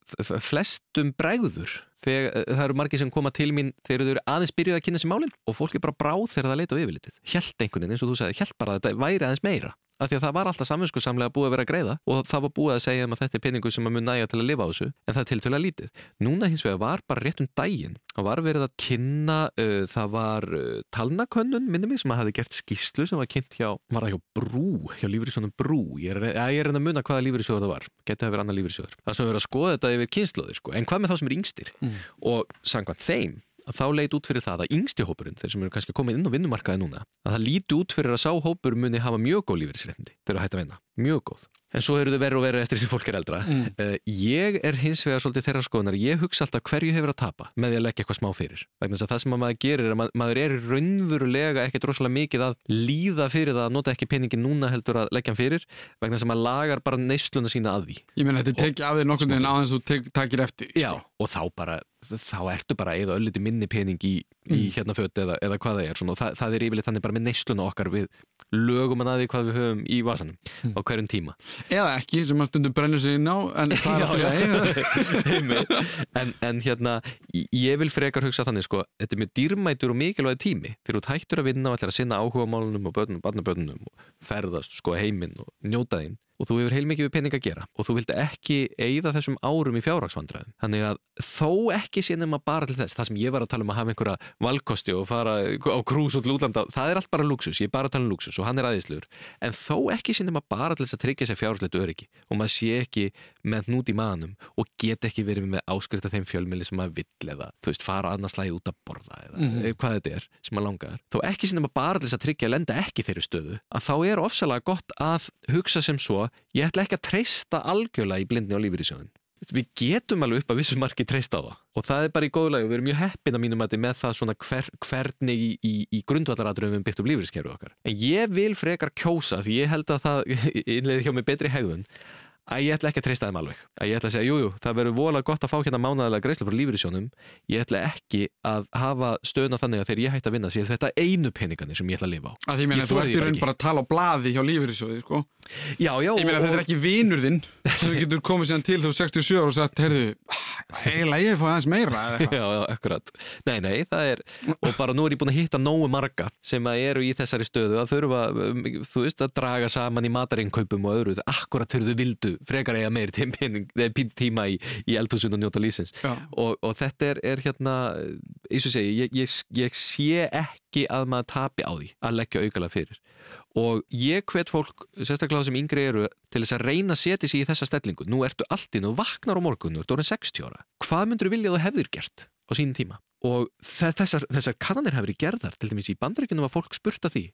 flestum bregður þegar eh, það eru margir sem koma til mín þegar þau eru aðeins byrjuð að kynna sér málin og fólk er bara bráð þegar það leita á yfirlitið. Hjælt einhvern veginn eins og þú sagði, hjælt bara að þetta væri aðeins meira af því að það var alltaf samvinskusamlega búið að vera að greiða og það var búið að segja um að þetta er peningur sem að mun næja til að lifa á þessu en það er tiltölulega lítið. Núna hins vegar var bara rétt um daginn og var verið að kynna uh, það var uh, talnakönnun minni mig sem að hafi gert skýslu sem var kynnt hjá, var það hjá Brú hjá lífyrísjónum Brú, ég er, ég er að muna hvaða lífyrísjóður það var, geti það verið annar lífyrísjóður það sem verið að skoða þetta yfir kynnslóðir sko. en hvað með þá sem er yngstir Mm. og samkvæmt þeim að þá leit út fyrir það að yngsti hópurinn, þeir sem eru kannski koma inn á vinnumarkaði núna, að það líti út fyrir að sá hópur muni hafa mjög góð lífeyrisréttindi þegar það hægt að vinna, mjög góð. En svo eru þau verið og verið eftir sem fólk er eldra. Mm. Uh, ég er hins vegar svolítið þeirra skoðunar, ég hugsa alltaf hverju hefur að tapa með því að leggja eitthvað smá fyrir. Vegna þess að það sem að maður gerir er að ma- maður er raunverulega ekkert rosalega mikið að líða fyrir það að nota ekki peningin núna heldur að leggja hann fyrir, vegna þess að maður lagar bara neysluna sína að því. Ég meina þetta tekið af þér nokkurn veginn aðeins þú takir eftir Já, sko. og þá bara, þá ertu bara eða ölliti minni pening í, í Mm. hérna föt eða, eða hvað það er svona, og það, það er yfirleitt þannig bara með neysluna okkar við lögum að því hvað við höfum í vasanum Mm. á hverjum tíma. Eða ekki, sem að stundum brennur sig inn á en það er alltaf en, en hérna ég- vil frekar hugsa þannig sko þetta er mjög dýrmætur og mikilvæg tími þegar þú hættur að vinna og ætlar að sinna áhuga málunum og börnum, barnabörnum og ferðast sko heiminn og njóta þín og þú hefur heilmikið við pening að gera og þú vilt ekki eigða þessum árum í fjárhagsvandræðum. Þannig að þó ekki sé nema bara til þess það sem ég var að tala um að hafa einhverja valkosti og fara á krús út lútlanda það er allt bara luxus, ég er bara að tala um luxus og hann er aðeinsluður en þó ekki sé nema bara til þess að tryggja sér fjárhagslegt öryggi og maður sé ekki með hnút í manum og get ekki verið með áskrifta þeim fjölmili sem maður vill eða þú veist fara annars slæði út að borða eða mm hvað þetta er sem maður langar. Þó ekki sem bara til þess að tryggja að lenda ekki þeirri stöðu að þá er ofsalega gott að hugsa sem svo ég ætla ekki að treysta algjörlega í blindni á lífyrísjóðin við getum alveg upp að vissu marki treysta á það. Og það er bara í góðulegi og við erum mjög heppin að mínum að með það svona hver, hvernig í, í, í grundvallaradröfum við byggt upp lífyrískerfi okkar. En ég vil frekar kjósa því ég held að það innleiði hjá mig betri hegðun að ég ætla ekki að treysta þeim alveg að ég ætla að segja, jújú, jú, það verður vola gott að fá hérna mánæðilega greiðslu frá lífyrísjónum ég ætla ekki að hafa stöðna þannig að þegar ég hætti að vinna sé þetta einu peningarnir sem ég ætla að lifa á að því ég meina Ég þú ert í raun bara að tala á blaði hjá lífeyrissjóði sko. Já, já, ég meina þetta er ekki vinur þinn sem getur komið síðan til þú 67 ára og sagt, heyrðu, heila ég fá aðeins meira. Já, já, akkurat. Nei, nei, það er, og bara nú er ég búin að hitta nógu marga sem að eru í þessari stöðu að þurfa, um, þú veist, að draga saman í matarinkaupum og öðru, akkurat þau vildu frekar eiga pín tíma í, í eldhúsun og njóta lífsins. Já. Og, og þetta er, er hérna, eins og segi, ég, ég, ég sé ekki að maður tapi á því að leggja aukala fyrir. og ég hvet fólk, sérstaklega sem yngri eru til þess að reyna að setja sig í þessa stellingu nú ertu allt inn og vaknar á morgun og ertu 60 ára hvað myndur þú vilja að þú hefðir gert á sínum tíma og þessar, þessar kannanir hefur gerðar til dæmis í bandreikunum að fólk spurta því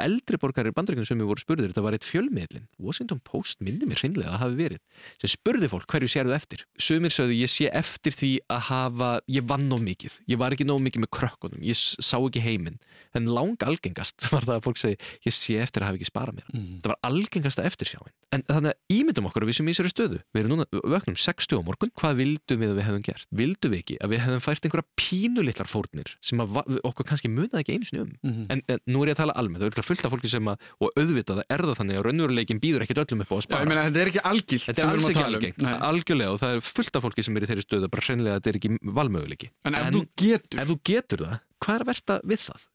eldri borgarir bandreikunum sem við voru spurðir þetta var eitt fjölmiðlin, Washington Post myndi mér hreinlega að það hafi verið, sem spurði fólk hverju sérðu eftir, sumir sögðu ég sé eftir því að hafa, ég vann nóg mikið ég var ekki nóg mikið með krökkunum ég sá ekki heiminn, en lang algengast var það að fólk segi, ég sé eftir að hafa ekki sparað mér, mm. það var algengasta eftirsjáin. En þannig að ímyndum okkur að við sem í sér stöðu. Við erum núna, vögnum 60 á morgun. Hvað vildum við að við hefum gert, vildum við ekki að við hefum fært einhverja pínulitlar fórnir sem okkur kannski munaði ekki einu sinni um? Mm en, en nú er ég að tala almennt, er fullt af fólki sem að, og auðvitað er það þannig að raunveruleikin býður ekkit öllum upp á að spara. Já, ég meina, þetta er ekki algilt. Þetta er alls ekki um. algengt, algjörlega og það er fullt af fólki sem er í þeirri stöðu, bara hreinlega að þetta er ekki valmöguleiki. En ef en, þú getur? Ef þú getur það, hvað er að versta við það?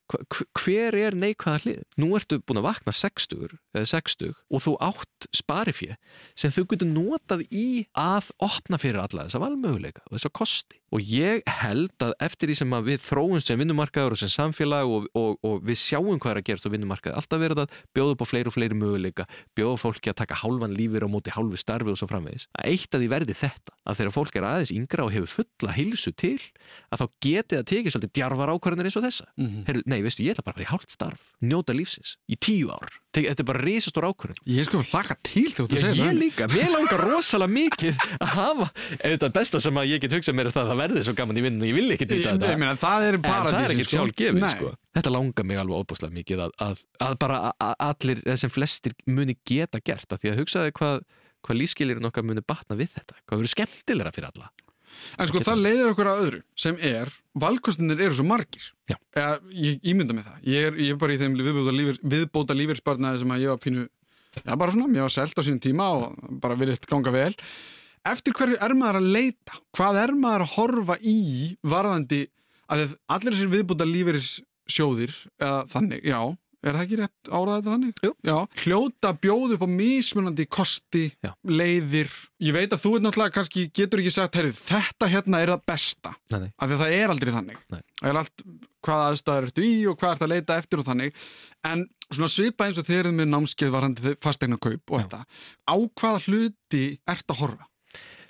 hver er neikvæða hlið? Nú ertu búin að vakna 60 eða 60 og þú átt sparifið sem þú getur notað í að opna fyrir alla þessa valmöguleika og þessa kosti og ég held að eftir því sem við þróum sem vinnumarkaður og sem samfélag og, og, og við sjáum hvað er að gerast á vinnumarkaði alltaf verður það bjóða upp á fleiri og fleiri möguleika bjóða fólki að taka hálfan lífir á móti hálfu starfi og svo framvegis að eitt að því verði þetta að þegar fólk er aðeins yngra og hefur fulla hilsu til að þá geti það tekið svolítið djarvar ákvarðanir eins og þessa. Mm -hmm. Heru, nei, veistu, ég ætla bara að fara í hálft starf njóta lífsins í tíu ár. Þetta er bara risastór ákvörðin ég er sko að laka til þú það ég líka, mér langar rosalega mikið að hafa þetta besta sem að ég get hugsað mér það að það verði svo gaman í vinnu ég vil ekki nýta þetta. meina, það er er ekki sko. sko. þetta langar mig alveg óbúslega mikið að, að, að bara að allir þessum flestir muni geta gert að því að hugsaði hvað, hvað lífskilirinn okkar muni batna við þetta. Hvað verður skemmtilegra fyrir alla En sko það leiðir okkur að öðru sem er, valkostinir eru svo margir. Eða, ég ímynda með það. Ég er, ég er bara í þeim viðbóta, lífir, viðbóta lífyrspartnaði sem að ég var pínu já bara svona, ég var selt á sínum tíma og bara virðist ganga vel. Eftir hverju er maður að leita? Hvað er maður að horfa í varðandi að allir þessir viðbóta lífyrsjóðir eða þannig, já er það ekki rétt árað þetta þannig? Jú. Já, hljóta bjóð upp á mismunandi kosti, Já. leiðir ég veit að þú er náttúrulega kannski getur ekki sagt, herru, þetta hérna er það besta Nei, nei. af því að það er aldrei þannig það er allt, hvaða aðstæður ertu í og hvað ert að leita eftir og þannig en svona svipa eins og þeir eru með námskeið varandi fastegna kaup og Já. þetta á hvaða hluti ert að horfa?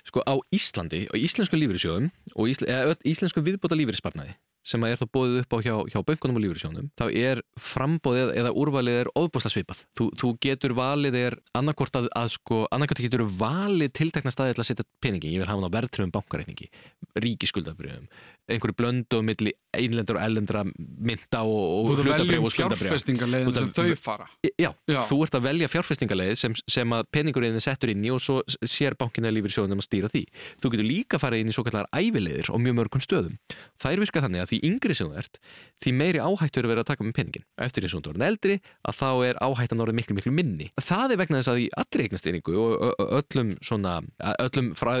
Sko á Íslandi, á íslensku lífyrirsjóðum og ísl, íslensku viðbóta lífyrirsparnaði sem er þá bóðið upp á hjá, hjá böngunum og lífyrirsjónum þá er frambóðið eða úrvalið er ofbúsla svipað. Þú, þú getur valið er annarkort að, að sko annarkort getur valið tiltekna staði til að setja peningi, ég vil hafa hann á verðtröfum bankareikningi ríkiskuldabriðum einhverju blöndu og milli einlendur og ellendra mynda og, og Þú ert að velja um og Þú sem þau að- fara Já, Já. þú ert að velja fjárfestingaleið sem, sem að peningurinn er settur inn í og svo sér bankin eða lífyrirsjóðunum að stýra því. Þú getur líka farið inn í svo kallar ævileiðir og mjög mörgum stöðum. Það er virkað þannig að því yngri sem þú ert, því meiri áhættu er að vera að taka með peningin. Eftir því sem þú ert eldri, að þá er áhættan orðið miklu, miklu minni. Það er vegna þess að í allri eignastýringu og öllum, svona, öllum fræ,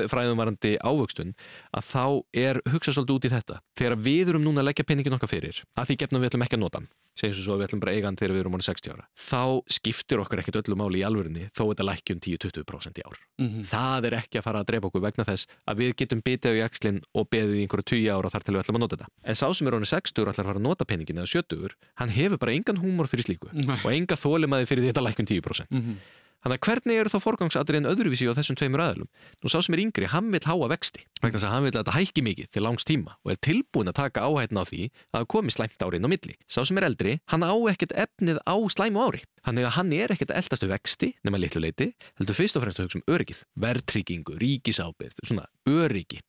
þetta. Þegar við erum núna að leggja peningin okkar fyrir, að því gefnum við ætlum ekki að nota hann, segjum svo að við ætlum bara eiga hann þegar við erum ánum 60 ára, þá skiptir okkur ekkert öllu máli í alvörinni þó þetta lækki um 10-20% í ár. Mhm. Það er ekki að fara að drepa okkur vegna þess að við getum bitið á í axlinn og beðið í einhverju 20 ára þar til við ætlum að nota þetta. En sá sem er ánum 60 og ætlar að fara að nota peningin eða 70, hann hefur bara engan húmor fyrir slíku Nei. og enga þólimaði fyrir þetta lækki um 10%. Mhm. Þannig að hvernig eru þá forgangsadriðin öðruvísi á þessum tveimur aðlum? Nú sá sem er yngri, hann vil háa vexti þess að hann vil að þetta hækki mikið til langs tíma og er tilbúin að taka áhættin á því að komi slæmt ári inn á milli. Sá sem er eldri, hann á ekkert efnið á slæmu ári. Þannig að hann er ekkert að eldastu vexti nema litlu leiti, heldur fyrst og fremst að hugsa um öryggið, verðtryggingu, ríkisábyrð, svona öryggi.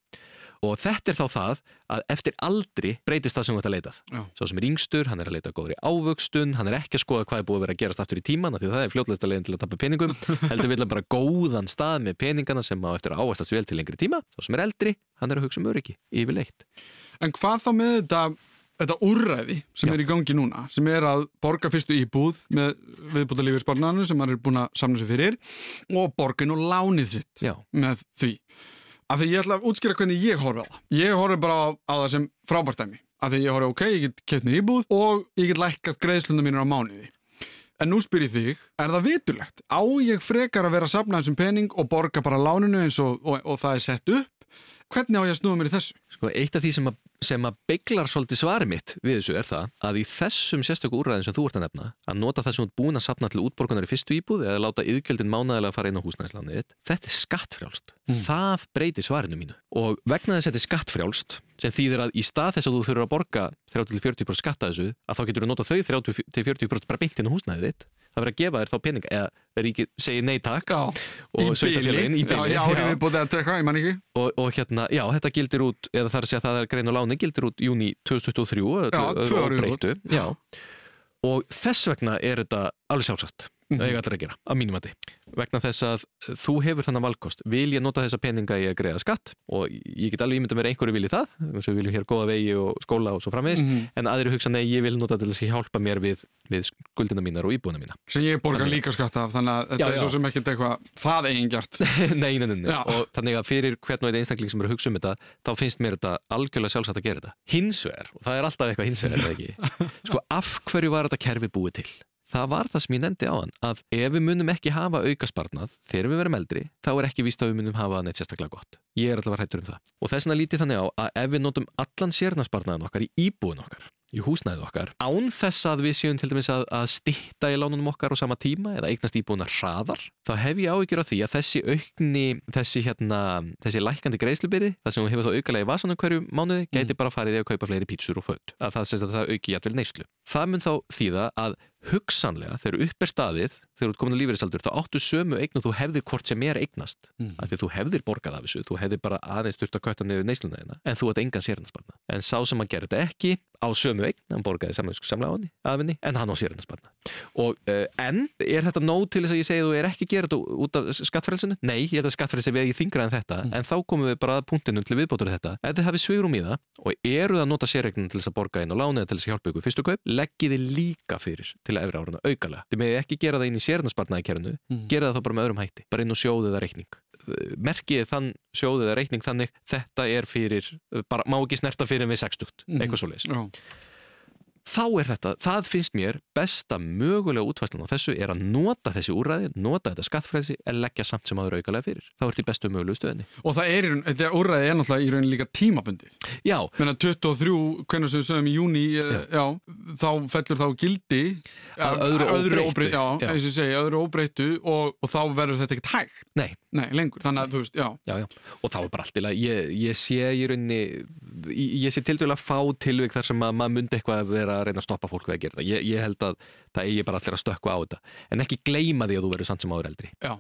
Og þetta er þá það að eftir aldri breytist það sem þú ert að leitað. Já. Sá sem er yngstur, hann er að leita að góðri ávöxtun, hann er ekki að skoða hvað er búið að vera að gerast aftur í tíman af því að það er fljótlegst að leiðin til að tappa peningum, heldur vilja bara góðan stað með peningana sem á eftir að ávæstast vel til lengri tíma. Sá sem er eldri, hann er að hugsa um öryggi, yfirleitt. En hvað þá með þetta, þetta úrræði sem Já. er í gangi núna, sem er að borga fyrstu íbúð með viðbúta lífeyrspartnarnu Af því ég ætla að útskýra hvernig ég horfi á það. Ég horfi bara á, á það sem frábært dæmi. Af því ég horfi, ok, ég get mér íbúð og ég get lækkað greiðslunda mínur á mánuði. En nú spyr ég þig, er það vitulegt? Á ég frekar að vera að safna þessum pening og borga bara láninu eins og, og, og það er sett upp? Hvernig á ég að snúa mér í þessu? sko eitt af því sem að sem að beiglar svolítið svari mitt við þessu er það að í þessum sérstöku úrræðin sem þú ert að nefna að nota það sem þú ert búin að sapna til útborgunar í fyrstu íbúð eða láta yðgjöldin mánaðilega fara inn á húsnæðislandið þetta er skattfrjálst. Mm. það breytir svarinu mínu. Og vegna þess að þetta er skattfrjálst sem þýðir að í stað þess að þú þurfur að borga 30-40% skatta þessu að þá getur þú nota þau 30-40% bara beint inn á húsnæðið það verður að gefa þér þá peninga eða ríkið segir nei takk. Já, og sveitafélagin í Já, við búið að tekka, ég man ekki. og, og hérna, já, þetta gildir út eða það er að segja að það er grein og láni gildir út júni 2023 Já, tvö ár í breyttu já. og þess vegna er þetta alveg sjálfsagt Það eiga allir að gera, að mínum að vegna þess að þú hefur þannig valkost vil ég nota þessa peninga í að greiða skatt og ég get alveg ímynda mér einhverju vilji það þess að við viljum hér góða vegi og skóla og svo framvegis Mhm. en aðri hugsa nei, ég vil nota til þess að hjálpa mér við, við skuldina mínar og íbúina mína Sem ég borga Þannig- líka skatt af, þannig að þetta Já, er já. svo sem ekkert eitthvað það eigin gert. nei, nei, nei, nei. Og þannig að fyrir hvern og einn einstakling sem eru að hugsa um þetta þá finnst mér þetta algjörlega sjálfsagt að gera þetta hins vegar, og það er alltaf eitthvað hins vegar eða ekki, sko af hverju var þetta kerfi búið til? Það var það sem ég nefndi á hann að ef við munum ekki hafa aukasparnað þegar við verum eldri, þá er ekki víst að við munum hafa neitt sérstaklega gott. Ég er allavega hættur um það. Og þess vegna lítið þannig á að ef við notum allan sérnarsparnaðin okkar í íbúin okkar, í húsnæðið okkar, án þess að við séum til dæmis að, að stitta í lánunum okkar á sama tíma eða eignast íbúina hraðar, þá hef ég áhyggjur af því að þessi aukni, þessi hérna, þessi lækandi greiðslubyrði, það sem þú hefur þá aukalega í vasanum hverju mánuði, gæti bara farið í að kaupa fleiri pítsur og föt. Að það sést að það auki jætvel neyslu. Það mun þá þýða að hugsanlega þegar upp er staðið, þegar þú ert komin á lífeyrisaldur, þá áttu sömu eign og þú hefðir hvort sem er eignast. Mm. Af því að þú hefðir borgað af þessu, þú hefðir bara aðeins þurft að kötta niður neysluna þína, en þú ert engan sérnarsparna. En sá sem að gera þetta ekki á sömu eign, hann borgaði samlega henni, en hann á sérnarsparna. Og uh, en, er þetta nóg til þess að ég segi þú er ekki þetta út af skattfrælsunu? Nei, ég held að skattfrælsi ekki þingra en þetta, Mm. en þá komum við bara að punktinu til viðbótur þetta. Ef þið hafið svigrum í það og eruð að nota sérregnum til þess að borga inn og lána eða til þess að hjálpa ykkur fyrstu kaup, leggið þið líka fyrir til að efri áruna aukalega. Þið meðið ekki gera það inn í sérnarsparnaði kerfinu, Mm. gera það þá bara með öðrum hætti, bara inn og sjóðið eða reikning. Merkið þann sjóðið eða reikning þannig, þetta er fyrir, bara má ekki snerta fyrir við 60, Mhm. eitthvað svo leis. Já. Þá er þetta, það finnst mér besta mögulega útvæslan á þessu er að nota þessi úrræði, nota þetta skattfrælsi en leggja samt sem aður aukalega fyrir. Þá ert í bestu mögulegu stöðinni. Og það er, þetta úrræði er náttúrulega í rauninni líka tímabundið. Já, Menna 23, hvernig sem við sögum í júni, já. já, þá fellur þá gildi Að öðru óbreyttu, Já, já. eins og segi, öðru óbreyttu og, og þá verður þetta ekkert hægt. nei, Nei, lengur, þannig að þú veist, já, já. Og þá er bara allt í lagi, ég, ég sé í rauninni, ég, sé til dæla fá tilvík þar sem að maður myndi eitthvað að vera að reyna að stoppa fólk við að gera það. Ég, ég held að það eigi bara allir að stökka á þetta. En ekki gleyma því að þú verður samt sem áður eldri. Já.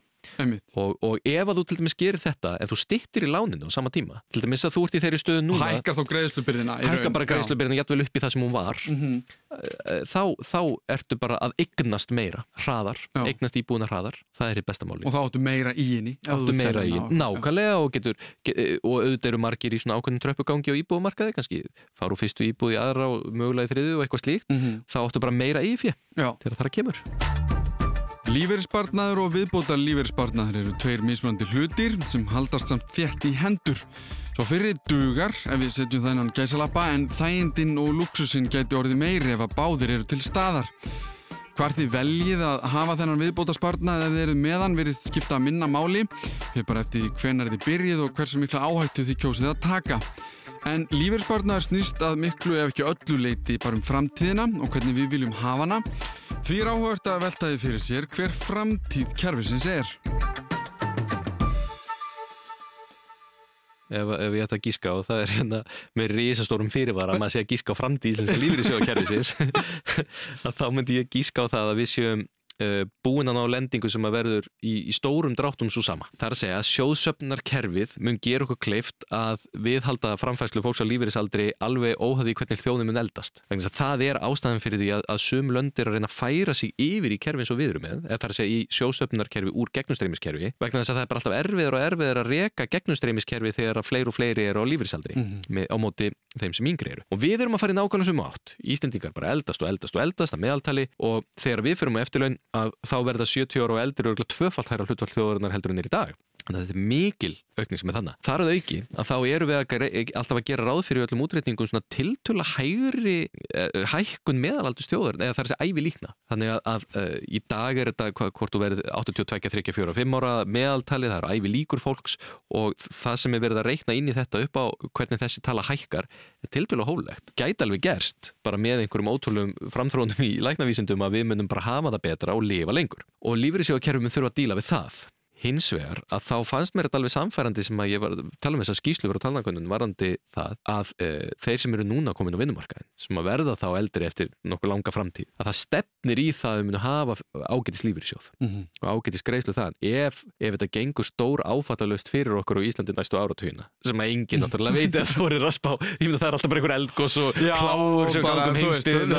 Og, og ef að þú til dæmis gerir þetta, en þú stittir í láninu á sama tíma, til dæmis að þú ert í þeirri stöðu núna, Hækkar þá greiðslubyrðina. í hækka raun, bara já. greiðslubyrðin jættvel upp í það sem hún var, Mhm. eh, þá, þá ertu bara að eignast meira, hraðar, Já. eignast íbúina hraðar, það er í besta máli. Og þá áttu meira í henni. áttu meira í, hana. nákvæmlega og getur, ge- og auðvitað eru margir í svona ákveðnum tröppugangi á íbúðumarkaði, kannski fara úr fyrstu íbúð í aðra og mögulega í þriðu og eitthvað slíkt, Mhm. þá áttu bara meira í fjö Já. þegar það kemur. Lífeyrispartnaður og viðbóta lífeyrispartnaður eru tveir mismunandi hlutir sem haldast samt þétt í hendur. Svo fyrir dugar, ef við setjum það innan gæsalappa, en þægindin og luxusinn gæti orðið meiri ef að báðir eru til staðar. Hvar þið veljið að hafa þennan viðbóta spartnað ef þið eru meðan verið skipta minna máli, fyrir bara eftir hvenar þið byrjið og hversu mikla áhættu þið kjósið að taka. En lífeyrispartnaður snýst að miklu ef ekki öllu leiti bara um framtíðina og hvernig við viljum hafa hana. Því er áhugavert að velta því fyrir sér hver framtíð kerfisins er. Ef, ef ég ætta að gíska og það er hérna með risastórum fyrirvara að maður sé að gíska á framtíð íslenska lífriðsjóðakerfisins þá myndi ég gíska á það að við séum búin að ná lendingu sem að verður í, í stórum dráttum svo sama. Það er að segja að sjóðsöfnarkerfið mun gera okkur kleift að viðhalda framfæslu fólks á lífeyrisaldri alveg óhæði hvernig þjóðin mun eldast. Þannig að það er ástæðan fyrir því að, að sum lönd er að reyna að færa sig yfir í kerfin svo við erum með, eða það er að segja í sjóðsöfnarkerfi úr gegnumstreymiskerfi, vegna þess að það er bara alltaf erfiður og erfiður að reka gegnumstreymiskerfi þegar að fleiri og fleiri eru á lífeyrisaldri Mhm. með, á móti þeim sem yngri eru. Og við erum að fara í nákvæmlega sumu átt. Íslendingar bara eldast og eldast og eldast að meðaltali og þegar við fyrir með eftirlaun að þá verða 70 ára og eldri og tvöfalt hæra hlutvall þjóðarinnar heldur en er í dag. Þetta er mikil aukning sem er þannig. Það er að auki að þá eru við að, alltaf að gera ráð fyrir öllum útreikningum svona tiltöla hægri eh, hækkun meðalaldur stjóður eða það er þessi ævi líkna. Þannig að, að uh, í dag er þetta hvort þú verið 82, 3, 4 og 5 ára meðaltalið, það er ævi líkur fólks og það sem er verið að reikna inn í þetta upp á hvernig þessi tala hækkar er tiltöla hólegt. Gæti alveg gerst bara með einhverjum ótrúlum framþrónum í læknavísindum að við munum bara hafa það betra og lifa lengur. Og lífriðsjóðakerfum þurfa að díla við það hins vegar að þá fannst mér þetta alveg samfærandi sem að ég var tala um þess að skýslu verið á talnakunum varandi það að e, þeir sem eru núna komin á vinnumarkaðin sem að verða þá eldri eftir nokkuð langa framtíð að það stefnir í það að við munum hafa ágætis lífur í sjóð mm -hmm. og ágætis greiðslu þann ef, ef þetta gengur stór áfattalust fyrir okkur á Íslandi næstu áratugina sem að enginn náttúrulega veit að það voru rasp á ég myndi að það er alltaf bara einhver eldgós og kláur sem gangum heimsbyðina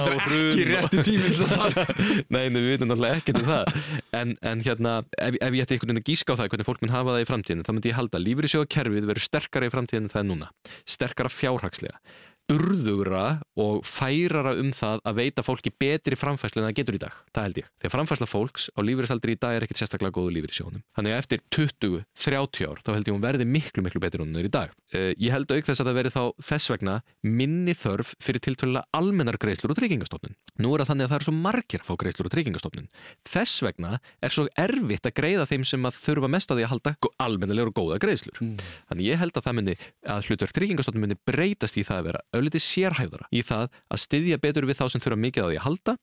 gíska á það hvernig fólk mun hafa það í framtíðinu þá myndi ég halda að lífriðsjóðakerfið verður sterkara í framtíðinu en það er núna. Sterkara fjárhagslega burðugra og færara um það að veita fólki betri framfæslu en það getur í dag. Það held ég. Þegar framfæsla fólks á lífeyrisaldri í dag er ekkert sérstaklega góðu lífeyri sjónum. Þannig að eftir 20-30 ár þá held ég hún verði miklu miklu betur hún er í dag. Uh, ég held auk þess að það verði þá þess vegna minni þörf fyrir tiltölulega almennar greiðslur og tryggingastofnun. Nú er það þannig að það er svo margir að fá greiðslur og tryggingastofnun. Þess vegna er svo erfitt að greiða þeim sem að þurfa mest á því að halda almennilegur og góða greiðslur. Mm. Þannig ég held að það myndi að hlutverk tryggingastofnun myndi breytast í það að vera ölliti sérhæfðara í það að styðja betur við þá sem þurfa mikið á því að halda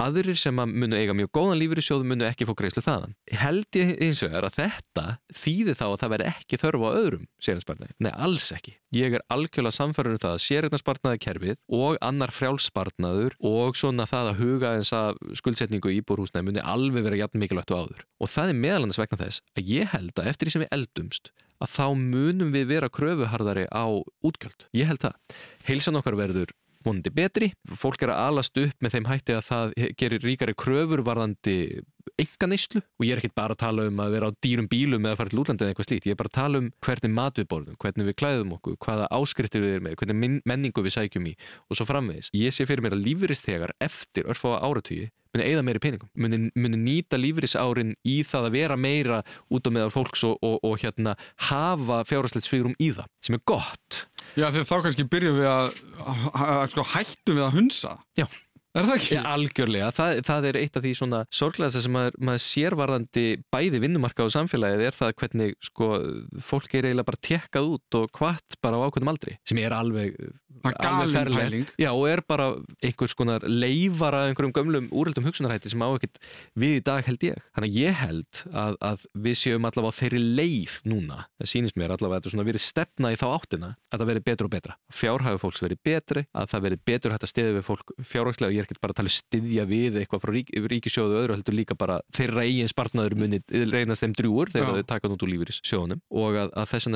aðrir sem að munu eiga mjög góðan lífur í sjóðu munu ekki fá greiðslu þaðan. Held ég eins og er að þetta þýði þá að það veri ekki þörfu á öðrum sérhæfðspartnaði. Nei, alls ekki. Ég er algjörlega samfærður um það að sérhæfðspartnaði kerfið og annar frjálspartnaður og svona það að huga eins að skuldsetningu í búrhúsnaði muni alveg vera jætn mikilvægt og áður. Og það er meðalans vegna þess að ég held að eftir því sem við eldumst að þá munum við vera kröfuharðari á útgjöld. Ég held það. Heilsan okkar verður vonandi betri. Fólk er að alast upp með þeim hætti að það gerir ríkari kröfur varðandi enga neyslu og ég er ekkert bara að tala um að vera á dýrum bílum eða fara til útlandi eða eitthvað slíkt. Ég er bara að tala um hvernig mat við borðum, hvernig við klæðum okkur, hvaða áskriftir við erum með, hvernig menningu við sækjum í og svo framvegis. Ég sé fyrir mér að lífurist þegar eftir örfáa áratíði muni eigða meiri peningum, muni, muni nýta lífrisárin í það að vera meira út á meðal fólks og, og, og hérna hafa fjárhastlegt svigrum í það sem er gott. Já þegar þá kannski byrjum við að, að, að sko, hættum við að hunsa. Já. Er það ekki? Algjörlega. Það, það er eitt af því svona sorglega sem maður, maður sérvarðandi bæði vinnumarka og samfélagið er það hvernig sko fólk er eiginlega bara tjekkað út og hvart bara á ákveðum aldri sem er alveg. Já, og er bara einhvers konar leifara einhverjum gömlum úröldum hugsunarhætti sem á ekkert við í dag held ég. Þannig að ég held að, að við séum allavega þeirri leif núna. Það sýnist mér allavega að þetta verið stefna í þá áttina að það verið betur og betra. Fjárhægu fólks verið betri, að það verið betur hægt að stiðja við fólk fjárhagslega er ekkert bara að tala um styðja við eitthvað frá rík, ríkisjóðu öðru heldur líka bara þeirra eigin spartnaður muni reynast þeim drúur þegar þau taka nút úr lífyríssjóðunum og að, að þess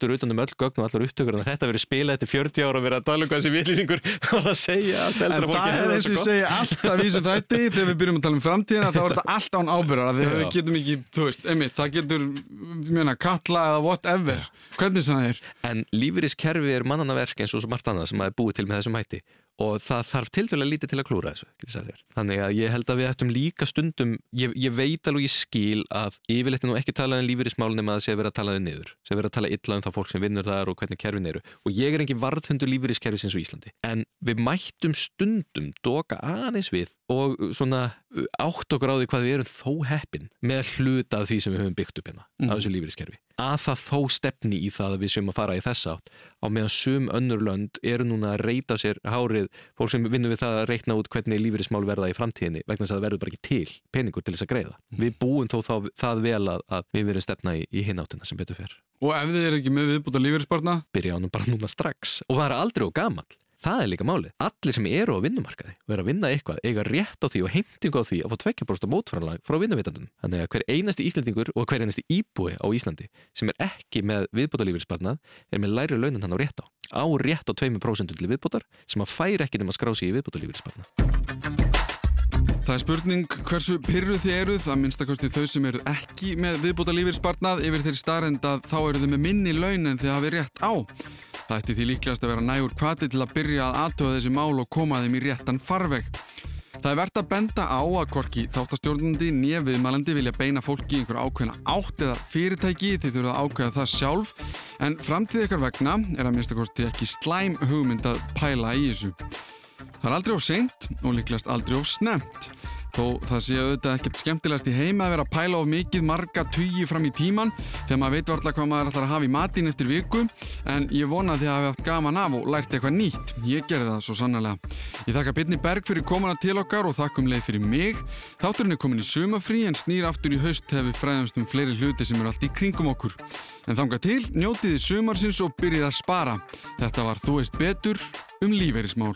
að að heldur utanum öll gögn og allar upptökur en þetta verið spilað eftir 40 ára og verið að tala um hvað sem viðlýsingur var að segja. Allt en það er eins og ég segja alltaf í þessum þætti þegar við byrjum að tala um framtíðina þá er þetta allt án ábyrðar þegar við getum ekki, þú veist, einmitt, það getur mjöna, kalla eða whatever. Hvernig það er. En lífyrískerfi er mannanaverk eins og margt annað sem að er búið til með þessum hætti og það þarf tilfæðilega lítið til að klúra þessu þannig að ég held að við ættum líka stundum ég, ég veit alveg ég skil að yfirleitt er nú ekki talað um lífeyrismálun en að það sé að vera að tala um niður. Sé að vera að tala illa um það fólk sem vinnur þar og hvernig kerfin eru. Og ég er engin varðhundur lífeyriskerfis eins og Íslandi. En við mættum stundum doka aðeins við og svona átt okkur á því hvað við erum þó heppin með hluta af því sem við höfum byggt upp hérna mm. af þessu lífeyriskerfi að það þó stefni í það að við séum að fara í þess átt á meðan sum önnur lönd eru núna að reyta sér hárið fólk sem vinnur við það að reikna út hvernig lífeyrismál verða í framtíðinni vegna þess að það verður bara ekki til peningur til þess að greiða. Mm. Við búum þó þá það vel að, að við verðum stefna í, í hináttina sem betur fer. Og ef þið er ekki með viðbúta lífeyrisbarna? Byrja ánum bara núna strax og það er aldrei og gamal. Það er líka málið. Allir sem eru á vinnumarkaði og eru að vinna eitthvað eiga rétt á því og heimtingu á því að fá tvekkjabrósta mótfæranlag frá vinnuvitandunum. Þannig að hver einasti íslendingur og hver einasti íbúi á Íslandi sem er ekki með viðbótalífyrsparnað er með læri launin hann á rétt á. Á rétt á 2% til viðbótar sem að færi ekki nema að skrá sig í viðbótalífyrsparnað. Það er spurning hversu pyrruð þið eruð, að minnstakosti þau sem eru ekki með viðbúta lífeyrspartnað yfir þeirri starrend að þá eru þau með minni laun en þið hafið rétt á. Það ætti því líklegast að vera nægur kvati til að byrja að aðtöða þessi mál og koma þeim í réttan farveg. Það er verðt að benda á að hvorki þáttastjórnandi nýja viðmælandi vilja beina fólki í einhver ákveðna átt eða fyrirtæki því þurfa að ákveða það sjálf en framtíð ykkar vegna er að minnst að kosti ekki slæm hugmynd að pæla í þessu. Það er aldrei of seint og líklegast aldrei of snemt. Þó það sé auðvitað ekkert skemmtilegast í heima að vera að pæla of mikið marga tugi fram í tíman þegar maður veit varlega hvað maður ætlar að hafa í matinn eftir viku en ég vona því að hafa haft gaman af og lært eitthvað nýtt. Ég gerði það svo sannlega. Ég þakka Bitni Berg fyrir komuna til okkar og þakkum leið fyrir mig. Þátturinn er komin í sumafrí en snýr aftur í haust hefur fræðumst um fleiri hluti sem eru allt í kringum okkur. En þanga til, njótiði sumarsins og byrjið að spara. Þetta var Þú veist betur um lífeyrismál.